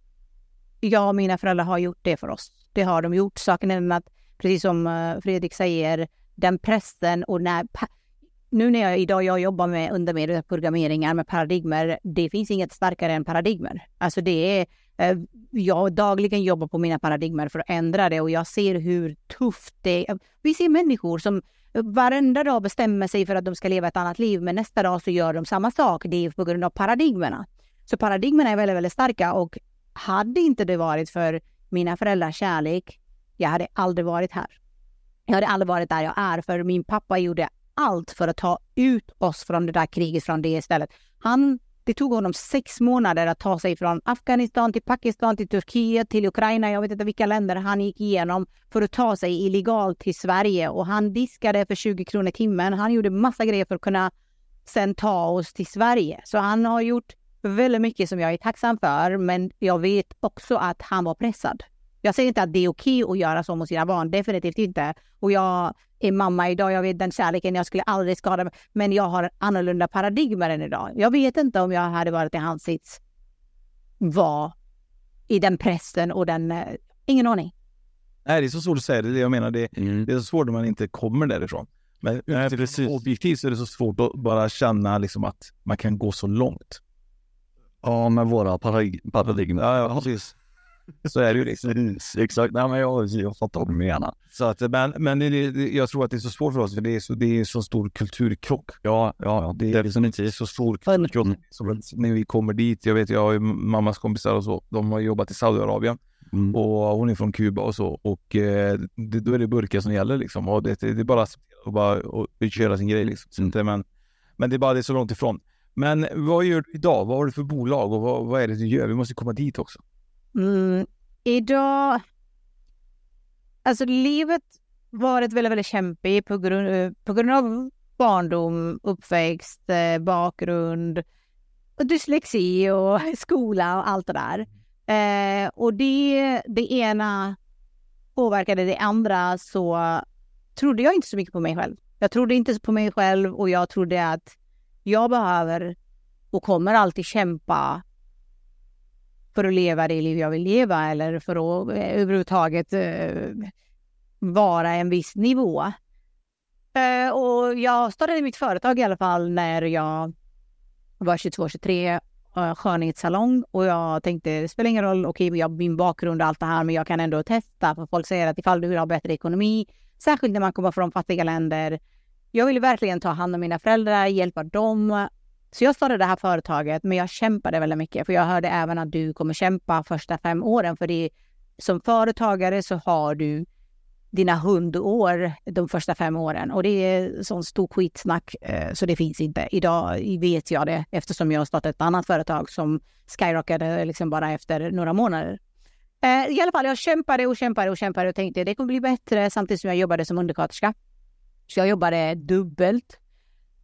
Ja, mina föräldrar har gjort det för oss. Det har de gjort. Saken är den att, precis som eh, Fredrik säger, den pressen och när... Nu när jag idag jag jobbar med undermedvetna programmeringar med paradigmer, det finns inget starkare än paradigmer. Alltså det är... Eh, jag dagligen jobbar på mina paradigmer för att ändra det och jag ser hur tufft det är. Vi ser människor som eh, varenda dag bestämmer sig för att de ska leva ett annat liv, men nästa dag så gör de samma sak. Det är på grund av paradigmerna. Så paradigmerna är väldigt, väldigt starka och hade inte det varit för mina föräldrars kärlek, jag hade aldrig varit här. Jag hade aldrig varit där jag är, för min pappa gjorde allt för att ta ut oss från det där kriget, från det stället. Han, det tog honom sex månader att ta sig från Afghanistan till Pakistan, till Turkiet, till Ukraina. Jag vet inte vilka länder han gick igenom för att ta sig illegalt till Sverige. Och han diskade för 20 kronor timmen. Han gjorde massa grejer för att kunna sen ta oss till Sverige. Så han har gjort väldigt mycket som jag är tacksam för, men jag vet också att han var pressad. Jag säger inte att det är okej att göra så mot sina barn, definitivt inte. Och jag är mamma idag, jag vet den kärleken, jag skulle aldrig skada mig. Men jag har annorlunda paradigmer än idag. Jag vet inte om jag hade varit i hans sits, var i den pressen och den... eh, Ingen aning. Nej, det är så svårt att säga, det jag menar. Det, Mm. det är så svårt när man inte kommer därifrån. Men objektivt så är det så svårt att bara känna liksom att man kan gå så långt. Ja, med våra paradig- paradigmer. Ja, ja precis. Så är det ju liksom. Exakt. Nej, men jag, jag fattar vad du menar. Så att, men men det, det, jag tror att det är så svårt för oss, för det är så, det är så stor kulturkrock. Ja, ja, Det är liksom inte så stor kulturkrock. Så när vi kommer dit, jag vet, jag har ju mammas kompisar och så, de har jobbat i Saudiarabien. Mm. Och hon är från Kuba och så. Och eh, det, då är det burkar som gäller liksom. Och det, det är bara att och bara och, och köra sin grej liksom. Så Mm. inte, men, men det är bara det är så långt ifrån. Men vad gör du idag? Vad har du för bolag och vad, vad är det du gör? Vi måste komma dit också. Mm, idag... Alltså livet varit väldigt, väldigt kämpigt på grund, eh, på grund av barndom, uppväxt, eh, bakgrund, och dyslexi och skola och allt det där. Eh, och det, det ena påverkade det andra så trodde jag inte så mycket på mig själv. Jag trodde inte på mig själv och jag trodde att jag behöver och kommer alltid kämpa för att leva det liv jag vill leva eller för att eh, överhuvudtaget eh, vara en viss nivå. Eh, och jag startade mitt företag i alla fall när jag var 22-23, eh, skönhetssalong och jag tänkte det spelar ingen roll, okej, jag har min bakgrund och allt det här, men jag kan ändå testa för folk säger att ifall du vill ha bättre ekonomi, särskilt när man kommer från fattiga länder. Jag ville verkligen ta hand om mina föräldrar, hjälpa dem. Så jag startade det här företaget, men jag kämpade väldigt mycket. För jag hörde även att du kommer kämpa första fem åren. För det som företagare så har du dina hundår de första fem åren. Och det är sån stor skitsnack, eh, så det finns inte. Idag vet jag det eftersom jag har startat ett annat företag som skyrockade liksom bara efter några månader. Eh, I alla fall, jag kämpade och kämpade och kämpade och tänkte det kommer bli bättre samtidigt som jag jobbade som undersköterska. Så jag jobbade dubbelt.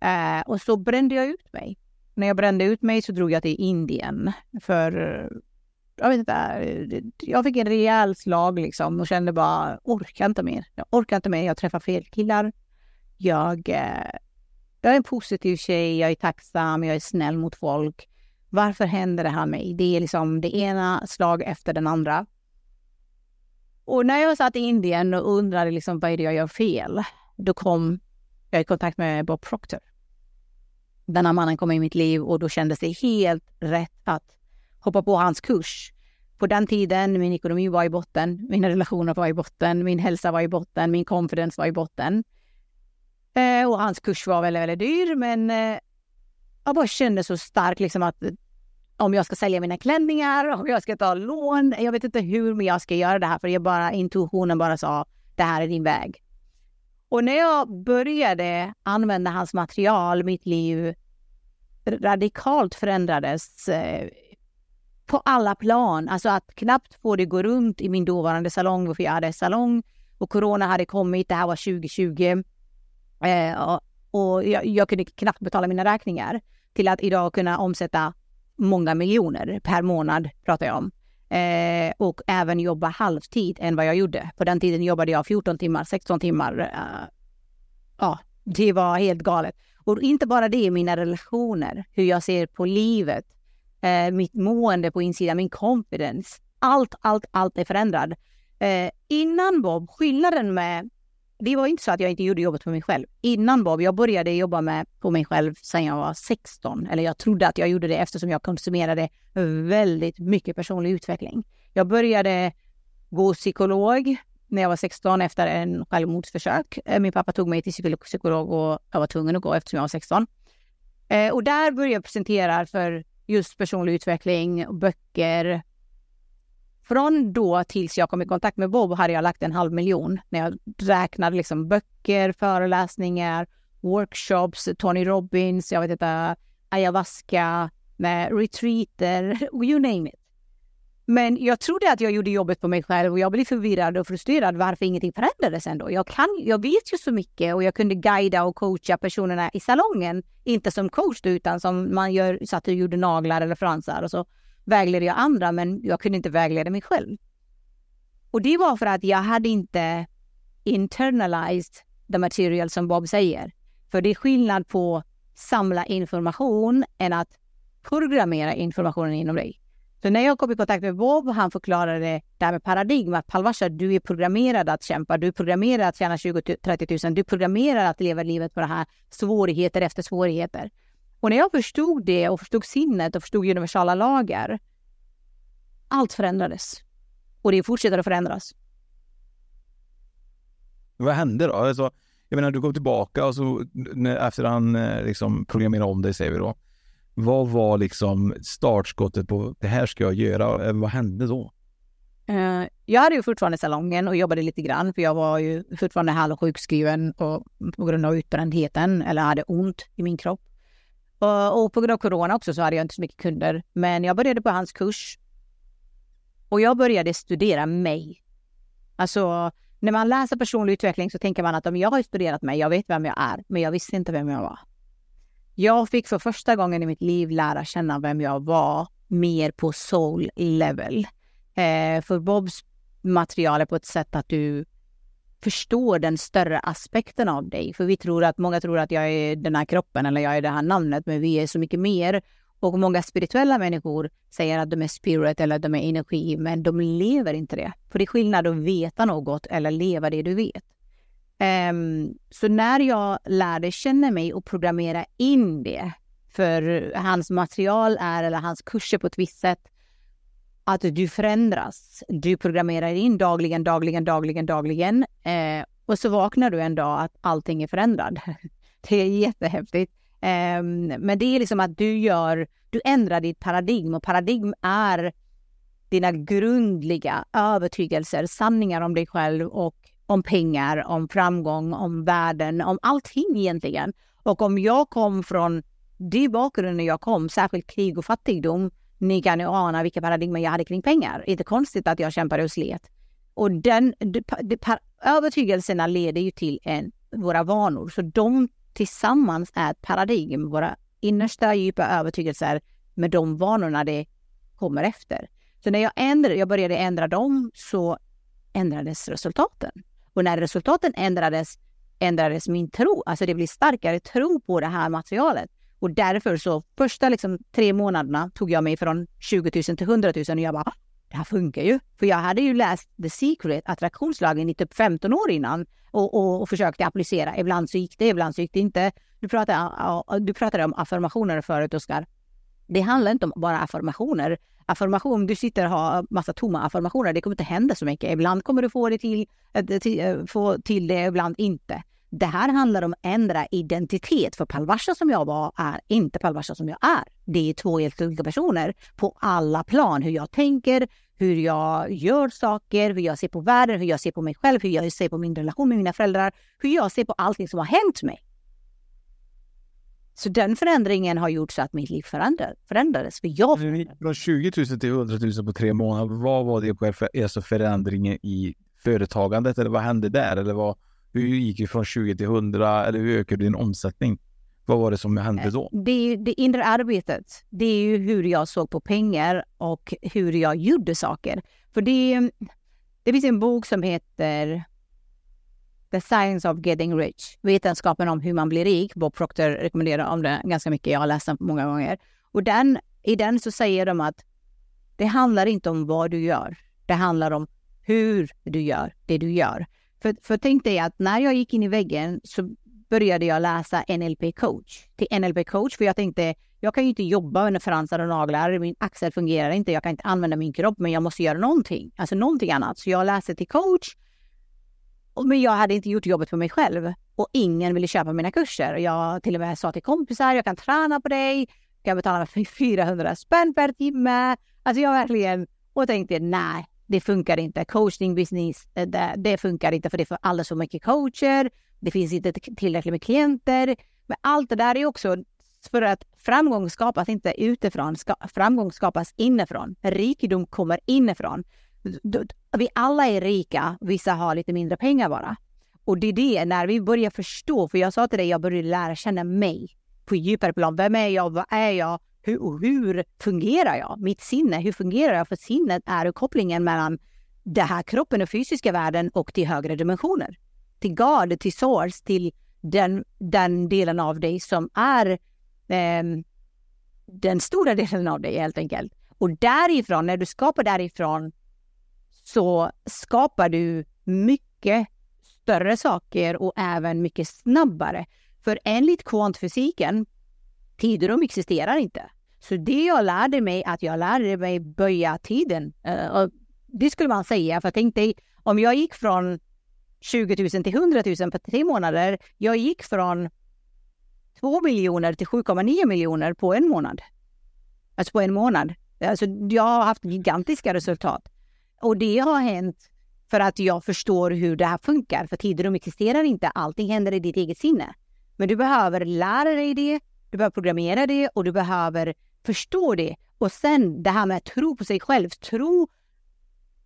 Eh, och så brände jag ut mig. När jag brände ut mig så drog jag till Indien. För, jag vet inte, eh, jag fick en rejäl slag liksom och kände bara, orkar inte mer. Jag orkar inte mer, jag träffar fel killar. Jag, eh, jag är en positiv tjej, jag är tacksam, jag är snäll mot folk. Varför händer det här mig? Det är liksom det ena slag efter den andra. Och när jag satt i Indien och undrade liksom, vad är det jag gör fel? Då kom jag i kontakt med Bob Proctor. Den här mannen kom i mitt liv och då kändes det helt rätt att hoppa på hans kurs. På den tiden, min ekonomi var i botten, mina relationer var i botten, min hälsa var i botten, min confidence var i botten. Eh, och hans kurs var väldigt, väldigt dyr, men eh, jag bara kände så starkt liksom att om jag ska sälja mina klänningar, om jag ska ta lån, jag vet inte hur, men jag ska göra det här för jag bara, intuitionen bara sa, det här är din väg. Och när jag började använda hans material, mitt liv radikalt förändrades eh, på alla plan. Alltså att knappt få det gå runt i min dåvarande salong, för jag hade salong och corona hade kommit, det här var 2020. Eh, och jag, jag kunde knappt betala mina räkningar till att idag kunna omsätta många miljoner per månad, pratar jag om. Eh, och även jobba halvtid än vad jag gjorde. På den tiden jobbade jag 14 timmar, 16 timmar. Eh, ja, det var helt galet. Och inte bara det, mina relationer, hur jag ser på livet, eh, mitt mående på insidan, min confidence. Allt, allt, allt är förändrat. Eh, innan Bob, skillnaden med det var inte så att jag inte gjorde jobbet för mig själv. Innan Bob, jag började jobba med på mig själv sedan jag var 16. Eller jag trodde att jag gjorde det eftersom jag konsumerade väldigt mycket personlig utveckling. Jag började gå psykolog när jag var 16 efter en självmordsförsök. Eh, min pappa tog mig till psykolog- och jag var tvungen att gå eftersom jag var 16. Eh, och där började jag presentera för just personlig utveckling, böcker, från då tills jag kom i kontakt med Bob hade jag lagt en halv miljon när jag räknade liksom böcker, föreläsningar, workshops, Tony Robbins, jag vet inte, ayahuasca, med retreater, you name it. Men jag trodde att jag gjorde jobbet på mig själv och jag blev förvirrad och frustrerad varför ingenting förändrades ändå. Jag, kan, jag vet ju så mycket och jag kunde guida och coacha personerna i salongen. Inte som coach utan som man gör, satt och gjorde naglar eller fransar och så vägledde jag andra men jag kunde inte vägleda mig själv. Och det var för att jag hade inte internalized the material som Bob säger. För det är skillnad på samla information än att programmera informationen inom dig. Så när jag kom i kontakt med Bob, han förklarade det här med paradigm, att Palvasha, du är programmerad att kämpa, du är programmerad att tjäna 20-30 000, du är programmerad att leva livet på det här svårigheter efter svårigheter. Och när jag förstod det och förstod sinnet och förstod universala lagar, allt förändrades. Och det fortsätter att förändras. Vad hände då? Alltså, jag menar, du kom tillbaka och så efter han eh, liksom programmerade om dig, säger vi då. Vad var liksom startskottet på det här ska jag göra? Eh, vad hände då? Eh, jag hade ju fortfarande salongen och jobbade lite grann för jag var ju fortfarande halvsjukskriven på, på grund av utbrändheten eller hade ont i min kropp. Och, och på grund av corona också så hade jag inte så mycket kunder. Men jag började på hans kurs. Och jag började studera mig. Alltså, när man läser personlig utveckling så tänker man att om jag har studerat mig, jag vet vem jag är, men jag visste inte vem jag var. Jag fick för första gången i mitt liv lära känna vem jag var mer på soul level. Eh, för Bobs material är på ett sätt att du förstår den större aspekten av dig. För vi tror att, många tror att jag är den här kroppen eller jag är det här namnet, men vi är så mycket mer. Och många spirituella människor säger att de är spirit eller att de är energi, men de lever inte det. För det är skillnad att veta något eller leva det du vet. Um, så när jag lärde känna mig och programmera in det, för hans material är, eller hans kurser på ett visst sätt, att du förändras. Du programmerar in dagligen, dagligen, dagligen, dagligen. Eh, och så vaknar du en dag att allting är förändrat. det är jättehäftigt. Eh, men det är liksom att du gör, du ändrar ditt paradigm och paradigm är dina grundliga övertygelser, sanningar om dig själv och om pengar, om framgång, om världen, om allting egentligen. Och om jag kom från det bakgrunden jag kom, särskilt krig och fattigdom, ni kan ju ana vilka paradigmer jag hade kring pengar. Inte konstigt att jag kämpade och slet. Och den, de, de, övertygelserna leder ju till en, våra vanor. Så de tillsammans är ett paradigm, våra innersta djupa övertygelser med de vanorna det kommer efter. Så när jag, ändrade, jag började ändra dem så ändrades resultaten. Och när resultaten ändrades ändrades min tro. Alltså det blir starkare tro på det här materialet. Och därför så första liksom, tre månaderna tog jag mig från 20 000 till 100 000 och jag bara, ah, det här funkar ju. För jag hade ju läst The Secret, attraktionslagen, i typ 15 år innan och, och, och försökte applicera. Ibland så gick det, ibland så gick det inte. Du pratade, du pratade om affirmationer förut, Oskar. Det handlar inte om bara affirmationer. Affirmation, du sitter och har massa tomma affirmationer, det kommer inte hända så mycket. Ibland kommer du få, det till, eh, till, eh, få till det, ibland inte. Det här handlar om att ändra identitet. För Palvasha som jag var är inte Palvasha som jag är. Det är två helt olika personer på alla plan. Hur jag tänker, hur jag gör saker, hur jag ser på världen, hur jag ser på mig själv, hur jag ser på min relation med mina föräldrar, hur jag ser på allting som har hänt mig. Så den förändringen har gjort så att mitt liv förändrades. För jag Från 20 000 till 100 000 på tre månader, vad var det för alltså förändringen i företagandet? Eller vad hände där? Eller vad, hur gick du från 20 till 100 eller hur ökade din omsättning? Vad var det som hände då? Det är det inre arbetet. Det är ju hur jag såg på pengar och hur jag gjorde saker. För det, det finns en bok som heter The Science of Getting Rich. Vetenskapen om hur man blir rik. Bob Proctor rekommenderar om det ganska mycket. Jag har läst den många gånger. Och den, i den så säger de att det handlar inte om vad du gör. Det handlar om hur du gör det du gör. För, för tänk dig att när jag gick in i väggen så började jag läsa NLP coach till NLP coach för jag tänkte jag kan ju inte jobba med fransar och naglar, min axel fungerar inte, jag kan inte använda min kropp men jag måste göra någonting, alltså någonting annat. Så jag läste till coach men jag hade inte gjort jobbet för mig själv och ingen ville köpa mina kurser. Jag till och med sa till kompisar, jag kan träna på dig, jag betalar 400 spänn per timme. Alltså jag verkligen, och tänkte nej, det funkar inte. Coaching business, eh, det, det funkar inte för det är för alldeles för mycket coacher. Det finns inte tillräckligt med klienter. Men allt det där är också för att framgång skapas inte utifrån, ska, framgång skapas inifrån. Rikedom kommer inifrån. Vi alla är rika, vissa har lite mindre pengar bara. Och det är det, när vi börjar förstå, för jag sa till dig, jag började lära känna mig på djupare plan. Vem är jag? Vad är jag? Hur, hur fungerar jag? Mitt sinne, hur fungerar jag? För sinnet är kopplingen mellan den här kroppen och fysiska världen och till högre dimensioner. Till God, till source, till den, den delen av dig som är eh, den stora delen av dig helt enkelt. Och därifrån, när du skapar därifrån så skapar du mycket större saker och även mycket snabbare. För enligt kvantfysiken Tiderum existerar inte. Så det jag lärde mig, att jag lärde mig böja tiden. Uh, Det skulle man säga, för tänk dig om jag gick från 20 000 till 100 000 på tre månader. Jag gick från 2 miljoner till 7,9 miljoner på en månad. Alltså på en månad. Alltså jag har haft gigantiska resultat. Och det har hänt för att jag förstår hur det här funkar. För tiderum existerar inte, allting händer i ditt eget sinne. Men du behöver lära dig det, du behöver programmera det och du behöver förstå det. Och sen det här med att tro på sig själv. Tro,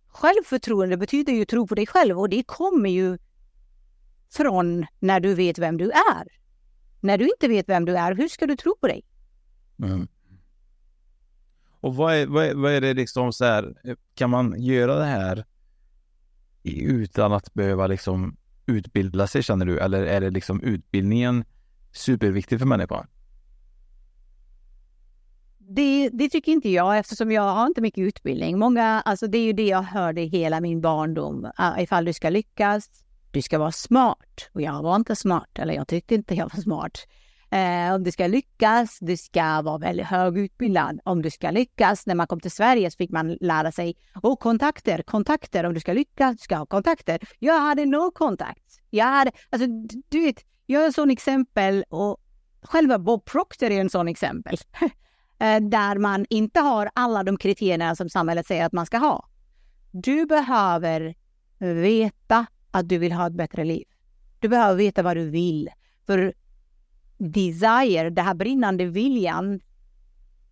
självförtroende betyder ju tro på dig själv och det kommer ju från när du vet vem du är. När du inte vet vem du är, hur ska du tro på dig? Mm. Och vad är, vad är, vad är det liksom så här, kan man göra det här utan att behöva liksom utbilda sig känner du? Eller är det liksom utbildningen superviktig för människan? Det, det, tycker inte jag eftersom jag har inte mycket utbildning. Många, alltså det är ju det jag hörde hela min barndom. Uh, ifall du ska lyckas, du ska vara smart. Och jag var inte smart, eller jag tyckte inte jag var smart. Eh, om du ska lyckas, du ska vara väldigt högutbildad. Om du ska lyckas, när man kom till Sverige så fick man lära sig, och kontakter, kontakter, om du ska lyckas, du ska ha kontakter. Jag hade no kontakt. Jag hade, alltså du vet, jag är en sån exempel och själva Bob Proctor är en sån exempel. Eh, där man inte har alla de kriterierna som samhället säger att man ska ha. Du behöver veta att du vill ha ett bättre liv. Du behöver veta vad du vill. För desire, den här brinnande viljan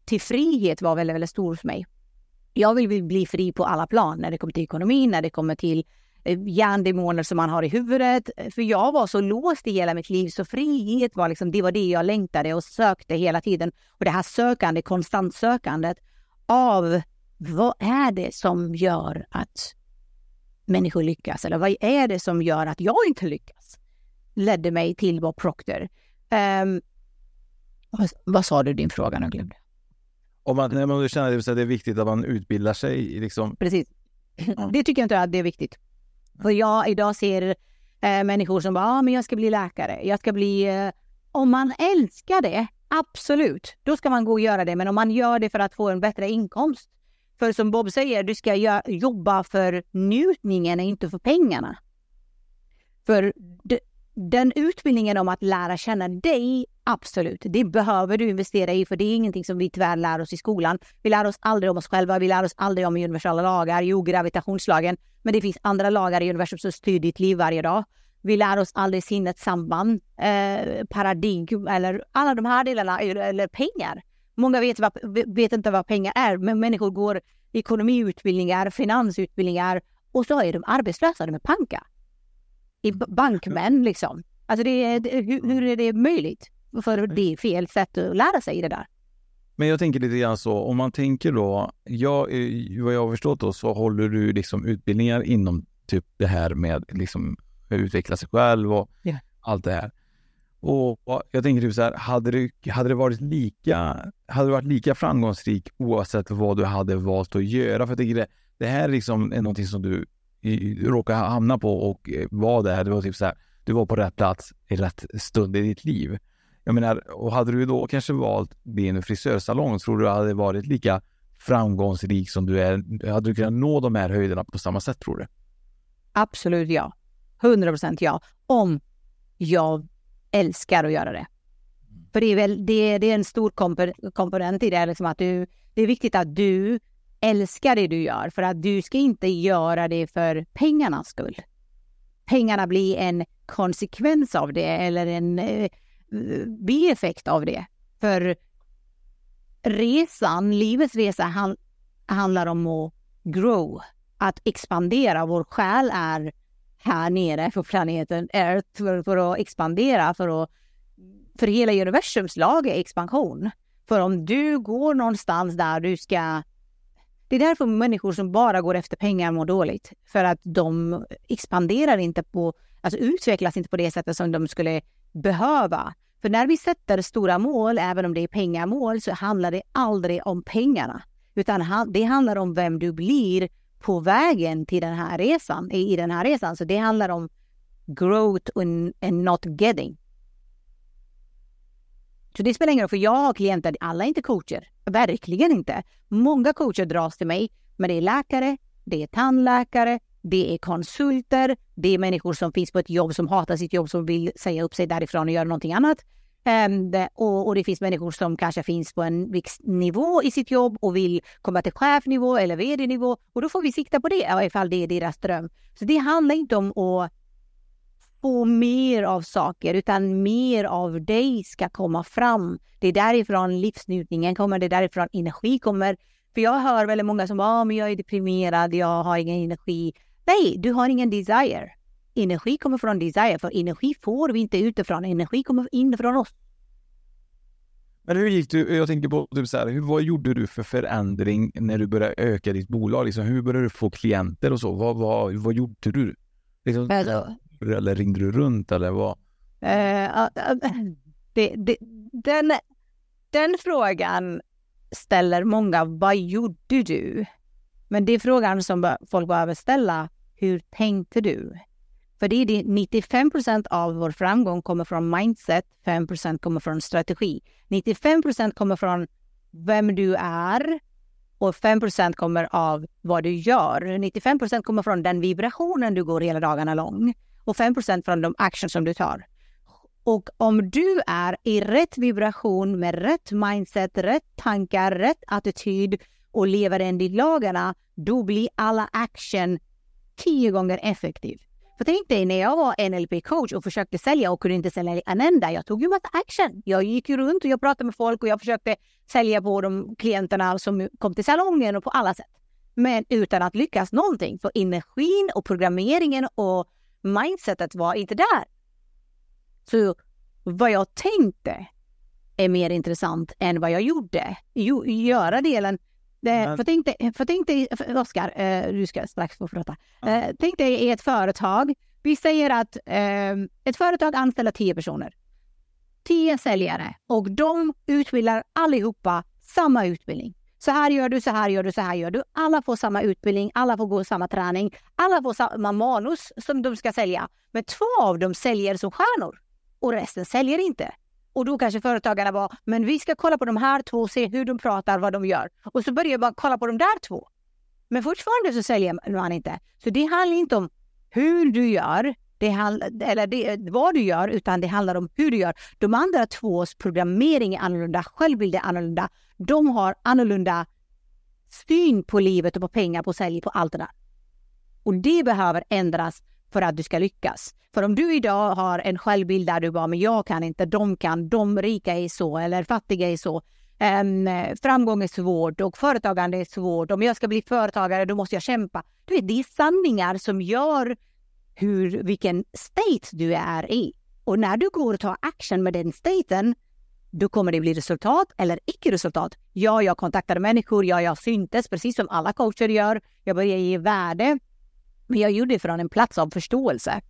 till frihet var väldigt, väldigt stor för mig. Jag vill bli fri på alla plan, när det kommer till ekonomin, när det kommer till eh, hjärndemoner som man har i huvudet. För jag var så låst i hela mitt liv, så frihet var liksom, det var det jag längtade och sökte hela tiden. Och det här sökande, konstant sökandet av vad är det som gör att människor lyckas? Eller vad är det som gör att jag inte lyckas? Ledde mig till Bob Proctor. Um, vad, vad, sa du din fråga? Nu glömde om man, när man känner att det är viktigt att man utbildar sig. Liksom. Precis. Det tycker jag inte att det är viktigt. För jag idag ser eh, människor som bara, ah, men jag ska bli läkare. Jag ska bli... Eh, om man älskar det, absolut, då ska man gå och göra det. Men om man gör det för att få en bättre inkomst. För som Bob säger, du ska jobba för njutningen, inte för pengarna. För den utbildningen om att lära känna dig, absolut, det behöver du investera i för det är ingenting som vi tyvärr lär oss i skolan. Vi lär oss aldrig om oss själva, vi lär oss aldrig om universella lagar, jo gravitationslagen, men det finns andra lagar i universum som styr ditt liv varje dag. Vi lär oss aldrig sinnets samband, eh, paradigm eller alla de här delarna, eller pengar. Många vet, vad, vet inte vad pengar är, men människor går ekonomiutbildningar, finansutbildningar och så är de arbetslösa, de är panka i bankmän liksom. Alltså det hur, hur är det möjligt? För det är fel sätt att lära sig det där. Men jag tänker lite grann så, om man tänker då, jag, vad jag har förstått då så håller du liksom utbildningar inom typ det här med liksom utveckla sig själv och yeah. allt det här. Och, och jag tänker typ så här, hade det, hade det varit lika, hade det varit lika framgångsrik oavsett vad du hade valt att göra? För jag tänker det, det här liksom är någonting som du råkade hamna på och eh, var där. Det var typ så här, du var på rätt plats i rätt stund i ditt liv. Jag menar, och hade du då kanske valt din frisörsalong, tror du hade varit lika framgångsrik som du är? Hade du kunnat nå de här höjderna på samma sätt, tror du? Absolut ja. 100 procent ja. Om jag älskar att göra det. För det är, väl, det, det är en stor komponent i det, liksom att du, det är viktigt att du älskar det du gör för att du ska inte göra det för pengarnas skull. Pengarna blir en konsekvens av det eller en eh, bieffekt av det. För resan, livets resa han, handlar om att grow, att expandera. Vår själ är här nere på planeten Earth för, för att expandera, för att för hela universums lag är expansion. För om du går någonstans där du ska det är därför människor som bara går efter pengar mår dåligt. För att de expanderar inte på, alltså utvecklas inte på det sättet som de skulle behöva. För när vi sätter stora mål, även om det är pengamål, så handlar det aldrig om pengarna. Utan det handlar om vem du blir på vägen till den här resan, i den här resan. Så det handlar om growth and, and not getting. Så det spelar ingen roll, för jag har klienter, alla är inte coacher. Verkligen inte. Många coacher dras till mig, men det är läkare, det är tandläkare, det är konsulter, det är människor som finns på ett jobb som hatar sitt jobb som vill säga upp sig därifrån och göra någonting annat. Ehm, och, och, det finns människor som kanske finns på en viss nivå i sitt jobb och vill komma till chefnivå eller vd-nivå. Och då får vi sikta på det ifall det är deras dröm. Så det handlar inte om att få mer av saker utan mer av dig ska komma fram. Det är därifrån livsnjutningen kommer, det är därifrån energi kommer. För jag hör väldigt många som ah, men jag är deprimerad, jag har ingen energi. Nej, du har ingen desire. Energi kommer från desire, för energi får vi inte utifrån. Energi kommer inifrån oss. Men hur gick du? Jag tänker på typ så här, hur, vad gjorde du för förändring när du började öka ditt bolag? Liksom, hur började du få klienter och så? Vad, vad, vad gjorde du? Liksom, alltså, eller ringde du runt eller vad? Uh, det, det, den, den frågan ställer många, vad gjorde du? Men det är frågan som folk behöver ställa, hur tänkte du? För det är det 95 procent av vår framgång kommer från mindset, 5 procent kommer från strategi. 95 procent kommer från vem du är och 5 procent kommer av vad du gör. 95 procent kommer från den vibrationen du går hela dagarna lång och 5 procent från de actions som du tar. Och om du är i rätt vibration med rätt mindset, rätt tankar, rätt attityd och lever enligt lagarna, då blir alla action tio gånger effektiv. För tänk dig när jag var NLP-coach och försökte sälja och kunde inte sälja en enda. Jag tog ju massa action. Jag gick ju runt och jag pratade med folk och jag försökte sälja på de klienterna som kom till salongen och på alla sätt. Men utan att lyckas någonting. För energin och programmeringen och mindsetet var inte där. Så vad jag tänkte är mer intressant än vad jag gjorde. Jo, göra delen men... För tänk dig, för tänk dig Oskar, eh, du ska strax få prata. Eh, tänk dig i ett företag. Vi säger att eh, ett företag anställer tio personer. Tio säljare och de utbildar allihopa samma utbildning. Så här gör du, så här gör du, så här gör du. Alla får samma utbildning, alla får gå samma träning, alla får samma manus som de ska sälja. Men två av dem säljer som stjärnor och resten säljer inte. Och då kanske företagarna var, men vi ska kolla på de här två och se hur de pratar, vad de gör. Och så börjar man kolla på de där två. Men fortfarande så säljer man inte. Så det handlar inte om hur du gör, det handlar, eller det, vad du gör, utan det handlar om hur du gör. De andra tvås programmering är annorlunda, självbild är annorlunda. De har annorlunda syn på livet och på pengar, på sälj, på allt det där. Och det behöver ändras för att du ska lyckas. För om du idag har en självbild där du bara, men jag kan inte, de kan, de rika är så eller fattiga är så. Um, framgång är svårt och företagande är svårt. Om jag ska bli företagare då måste jag kämpa. Du vet, det är sanningar som gör hur, vilken state du är i. Och när du går och tar action med den staten, då kommer det bli resultat eller icke-resultat. Ja, jag kontaktade människor, ja, jag syntes precis som alla coacher gör. Jag börjar ge värde. Men jag gjorde det från en plats av förståelse.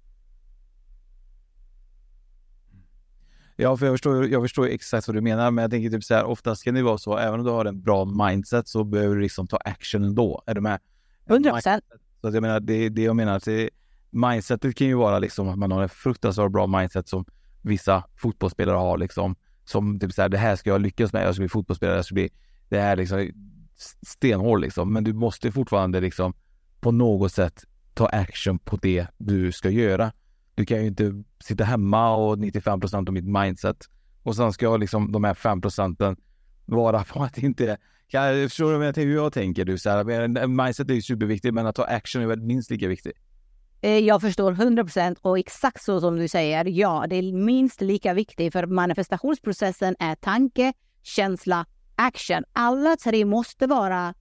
Ja, för jag förstår, jag förstår exakt vad du menar, men jag tänker typ så här, oftast kan det vara så, även om du har en bra mindset så behöver du liksom ta action ändå. Är du med? 100 procent. Så att jag menar, det, det jag menar, det, mindsetet kan ju vara liksom att man har en fruktansvärt bra mindset som vissa fotbollsspelare har liksom. Som typ så här, det här ska jag lyckas med, jag ska bli fotbollsspelare, jag ska bli, det här liksom stenhård liksom. Men du måste fortfarande liksom på något sätt ta action på det du ska göra. Du kan ju inte sitta hemma och 95 procent av mitt mindset och sen ska jag liksom de här 5 procenten vara på att inte jag förstår du hur jag tänker? Du, så här, eh, mindset är ju superviktigt, men att ta action är minst lika viktigt. Eh, jag förstår 100 procent och exakt så som du säger. Ja, det är minst lika viktigt för manifestationsprocessen är tanke, känsla, action. Alla tre måste vara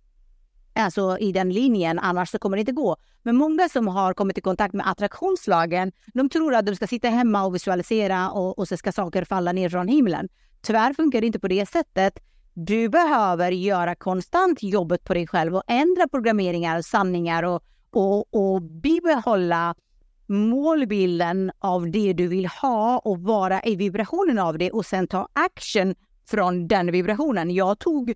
alltså i den linjen, annars så kommer det inte gå. Men många som har kommit i kontakt med attraktionslagen, de tror att de ska sitta hemma och visualisera och, och så ska saker falla ner från himlen. Tyvärr funkar det inte på det sättet. Du behöver göra konstant jobbet på dig själv och ändra programmeringar, sanningar och, och, och bibehålla målbilden av det du vill ha och vara i vibrationen av det och sen ta action från den vibrationen. Jag tog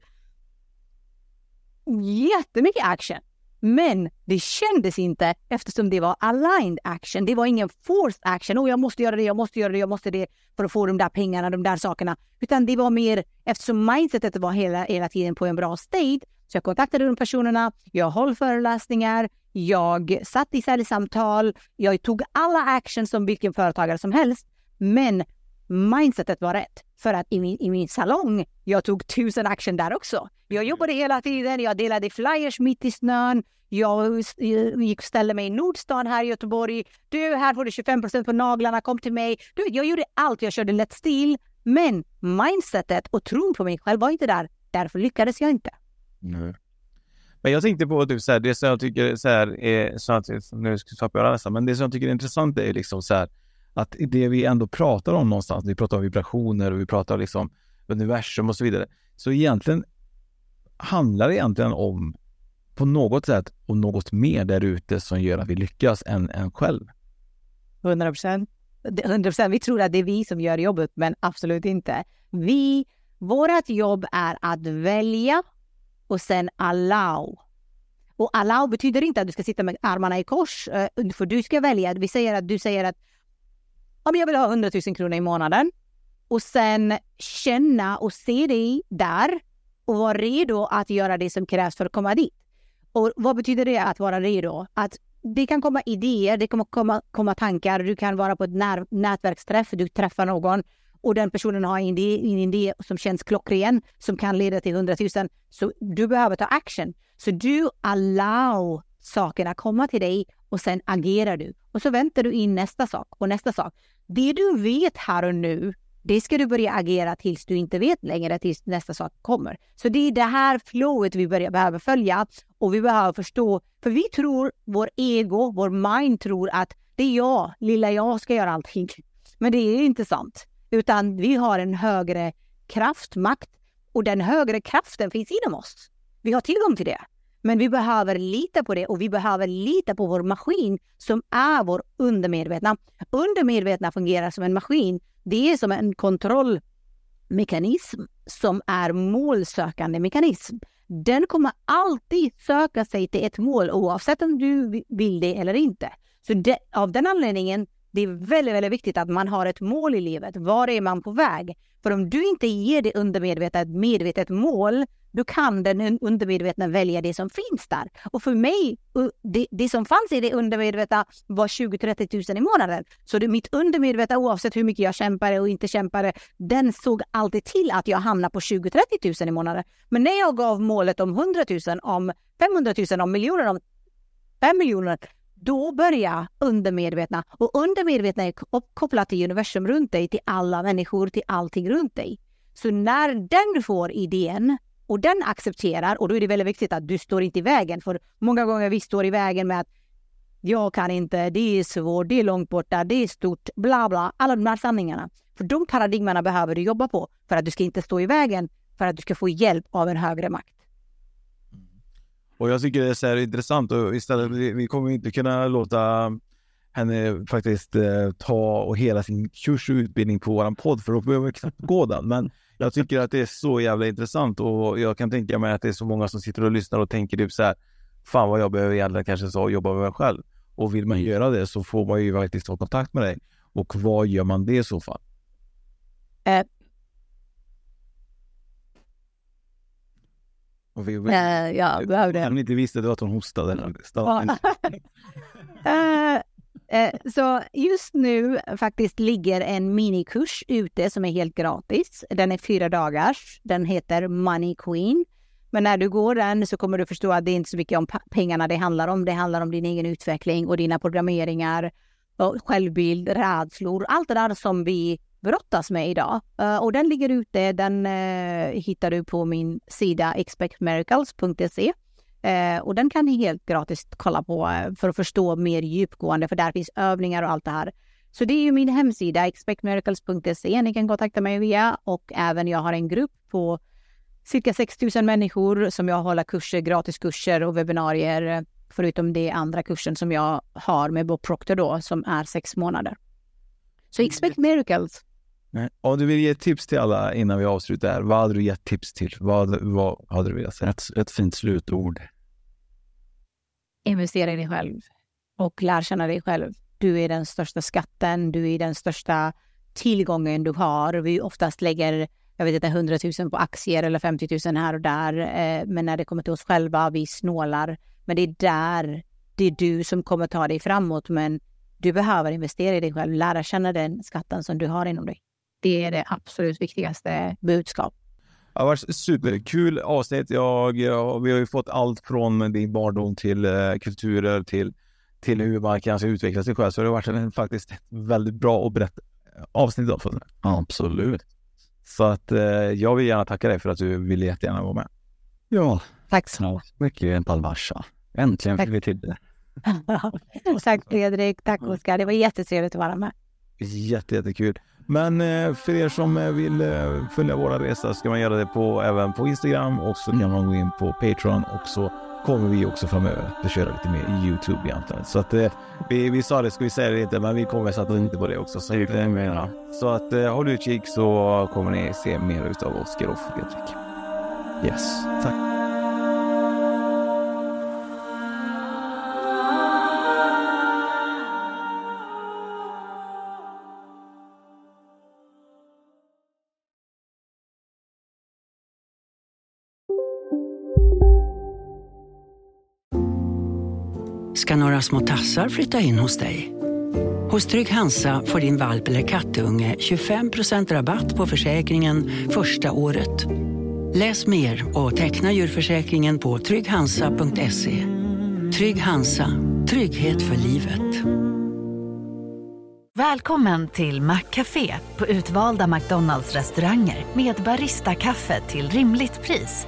jättemycket action. Men det kändes inte eftersom det var aligned action. Det var ingen forced action. Oh, jag måste göra det, jag måste göra det, jag måste det för att få de där pengarna, de där sakerna. Utan det var mer eftersom mindsetet var hela, hela tiden på en bra state. Så jag kontaktade de personerna, jag höll föreläsningar, jag satt i säljsamtal, jag tog alla actions som vilken företagare som helst. Men mindsetet var rätt. För att i min, i min salong, jag tog tusen action där också. Jag jobbade hela tiden, jag delade flyers mitt i snön, jag gick och ställde mig i Nordstan här i Göteborg. Du, här får du 25% på naglarna, kom till mig. Du, jag gjorde allt, jag körde lätt stil. Men mindsetet och tron på mig själv var inte där. Därför lyckades jag inte. Mm. Men jag tänkte på typ, så här, det som jag tycker så här, är, så att, nu ska jag nästan, men det som jag tycker är intressant är liksom så här, att det vi ändå pratar om någonstans, vi pratar om vibrationer och vi pratar liksom universum och så vidare. Så egentligen handlar det egentligen om på något sätt och något mer där ute som gör att vi lyckas än, en själv. 100 procent. 100 procent. Vi tror att det är vi som gör jobbet, men absolut inte. Vi, vårt jobb är att välja och sen allow. Och allow betyder inte att du ska sitta med armarna i kors, eh, för du ska välja. Vi säger att du säger att om jag vill ha 100 000 kronor i månaden och sen känna och se dig där och vara redo att göra det som krävs för att komma dit. Och vad betyder det att vara redo? Att det kan komma idéer, det kommer komma, komma tankar, du kan vara på ett när, nätverksträff, du träffar någon och den personen har en idé, en idé som känns klockren, som kan leda till 100 000. Så du behöver ta action. Så du allow sakerna komma till dig och sen agerar du. Och så väntar du in nästa sak och nästa sak. Det du vet här och nu, det ska du börja agera tills du inte vet längre, tills nästa sak kommer. Så det är det här flowet vi börjar, behöver följa och vi behöver förstå. För vi tror, vår ego, vår mind tror att det är jag, lilla jag, ska göra allting. Men det är inte sant. Utan vi har en högre kraft, makt och den högre kraften finns inom oss. Vi har tillgång till det. Men vi behöver lita på det och vi behöver lita på vår maskin som är vår undermedvetna. Undermedvetna fungerar som en maskin. Det är som en kontrollmekanism som är målsökande mekanism. Den kommer alltid söka sig till ett mål oavsett om du vill det eller inte. Så det, av den anledningen det är väldigt, väldigt viktigt att man har ett mål i livet. Var är man på väg? För om du inte ger det undermedvetna ett medvetet mål, då kan den undermedvetna välja det som finns där. Och för mig, det, det som fanns i det undermedvetna var 20-30 000 i månaden. Så det, mitt undermedvetna, oavsett hur mycket jag kämpade och inte kämpade, den såg alltid till att jag hamnade på 20-30 000 i månaden. Men när jag gav målet om 100 000, om 500 000, om miljoner, om 5 miljoner, då börjar undermedvetna. Och undermedvetna är kopplat till universum runt dig, till alla människor, till allting runt dig. Så när den får idén och den accepterar, och då är det väldigt viktigt att du står inte i vägen. För många gånger vi står i vägen med att jag kan inte, det är svårt, det är långt borta, det är stort, bla bla. Alla de här sanningarna. För de paradigmerna behöver du jobba på för att du ska inte stå i vägen, för att du ska få hjälp av en högre makt. Och jag tycker det är så här intressant och istället, vi kommer inte kunna låta henne faktiskt eh, ta och hela sin kurs och utbildning på våran podd för då behöver vi knappt gå den. Men jag tycker att det är så jävla intressant och jag kan tänka mig att det är så många som sitter och lyssnar och tänker typ så här. Fan vad jag behöver egentligen kanske så jobba med mig själv. Och vill man mm. göra det så får man ju faktiskt ta kontakt med dig. Och vad gör man det i så fall? Och vi, uh, ja, behövde. Om ni inte visste det var att hon hostade. uh, uh, så just nu faktiskt ligger en minikurs ute som är helt gratis. Den är fyra dagars. Den heter Money Queen. Men när du går den så kommer du förstå att det är inte så mycket om pengarna det handlar om. Det handlar om din egen utveckling och dina programmeringar, och självbild, rädslor, allt det där som vi brottas med idag. Uh, och den ligger ute, den uh, hittar du på min sida expectmiracles.se. Eh, och den kan ni helt gratis kolla på för att förstå mer djupgående, för där finns övningar och allt det här. Så det är ju min hemsida, expectmiracles.se. Ni kan kontakta mig via och även jag har en grupp på cirka 6 000 människor som jag håller kurser, gratiskurser och webbinarier. Förutom det andra kursen som jag har med Bob Proctor då, som är sex månader. Så expect miracles. Nej. Om du vill ge tips till alla innan vi avslutar här, vad hade du gett tips till? Vad, vad hade du velat säga? Ett, ett fint slutord. Investera i dig själv och lär känna dig själv. Du är den största skatten, du är den största tillgången du har. Vi oftast lägger jag vet inte, 100 000 på aktier eller 50 000 här och där. Eh, men när det kommer till oss själva, vi snålar. Men det är där, det är du som kommer ta dig framåt. Men du behöver investera i dig själv, lära känna den skatten som du har inom dig. Det är det absolut viktigaste budskap. Det har varit superkul avsnitt. Jag, jag, vi har ju fått allt från din barndom till eh, kulturer till, till hur man kan utveckla sig själv. Så det har varit en, faktiskt ett väldigt bra och brett avsnitt. Då, för Absolut. Så att eh, jag vill gärna tacka dig för att du ville jättegärna vara med. Ja, Tack så mycket Palvasha. Äntligen fick vi till det. Tack Fredrik, tack Oskar. Det var jättetrevligt att vara med. Jätte, jättekul. Men eh, för er som eh, vill eh, följa våra resa ska man göra det på, även på Instagram och så kan man gå in på Patreon och så kommer vi också framöver att köra lite mer Youtube egentligen. Så att vi, vi sa det, ska vi säga det inte, men vi kommer sätta inte på det också. Så, det menar. så att håll utkik så kommer ni se mer utav Oskar och Fredrik. Yes, tack. Ska några små tassar flytta in hos dig. Hos Trygg Hansa får din valp eller kattunge 25% rabatt på försäkringen första året. Läs mer och teckna djurförsäkringen på trygghansa.se. Trygg Hansa, trygghet för livet. Välkommen till Maccafé på utvalda McDonalds restauranger med Baristakaffe till rimligt pris.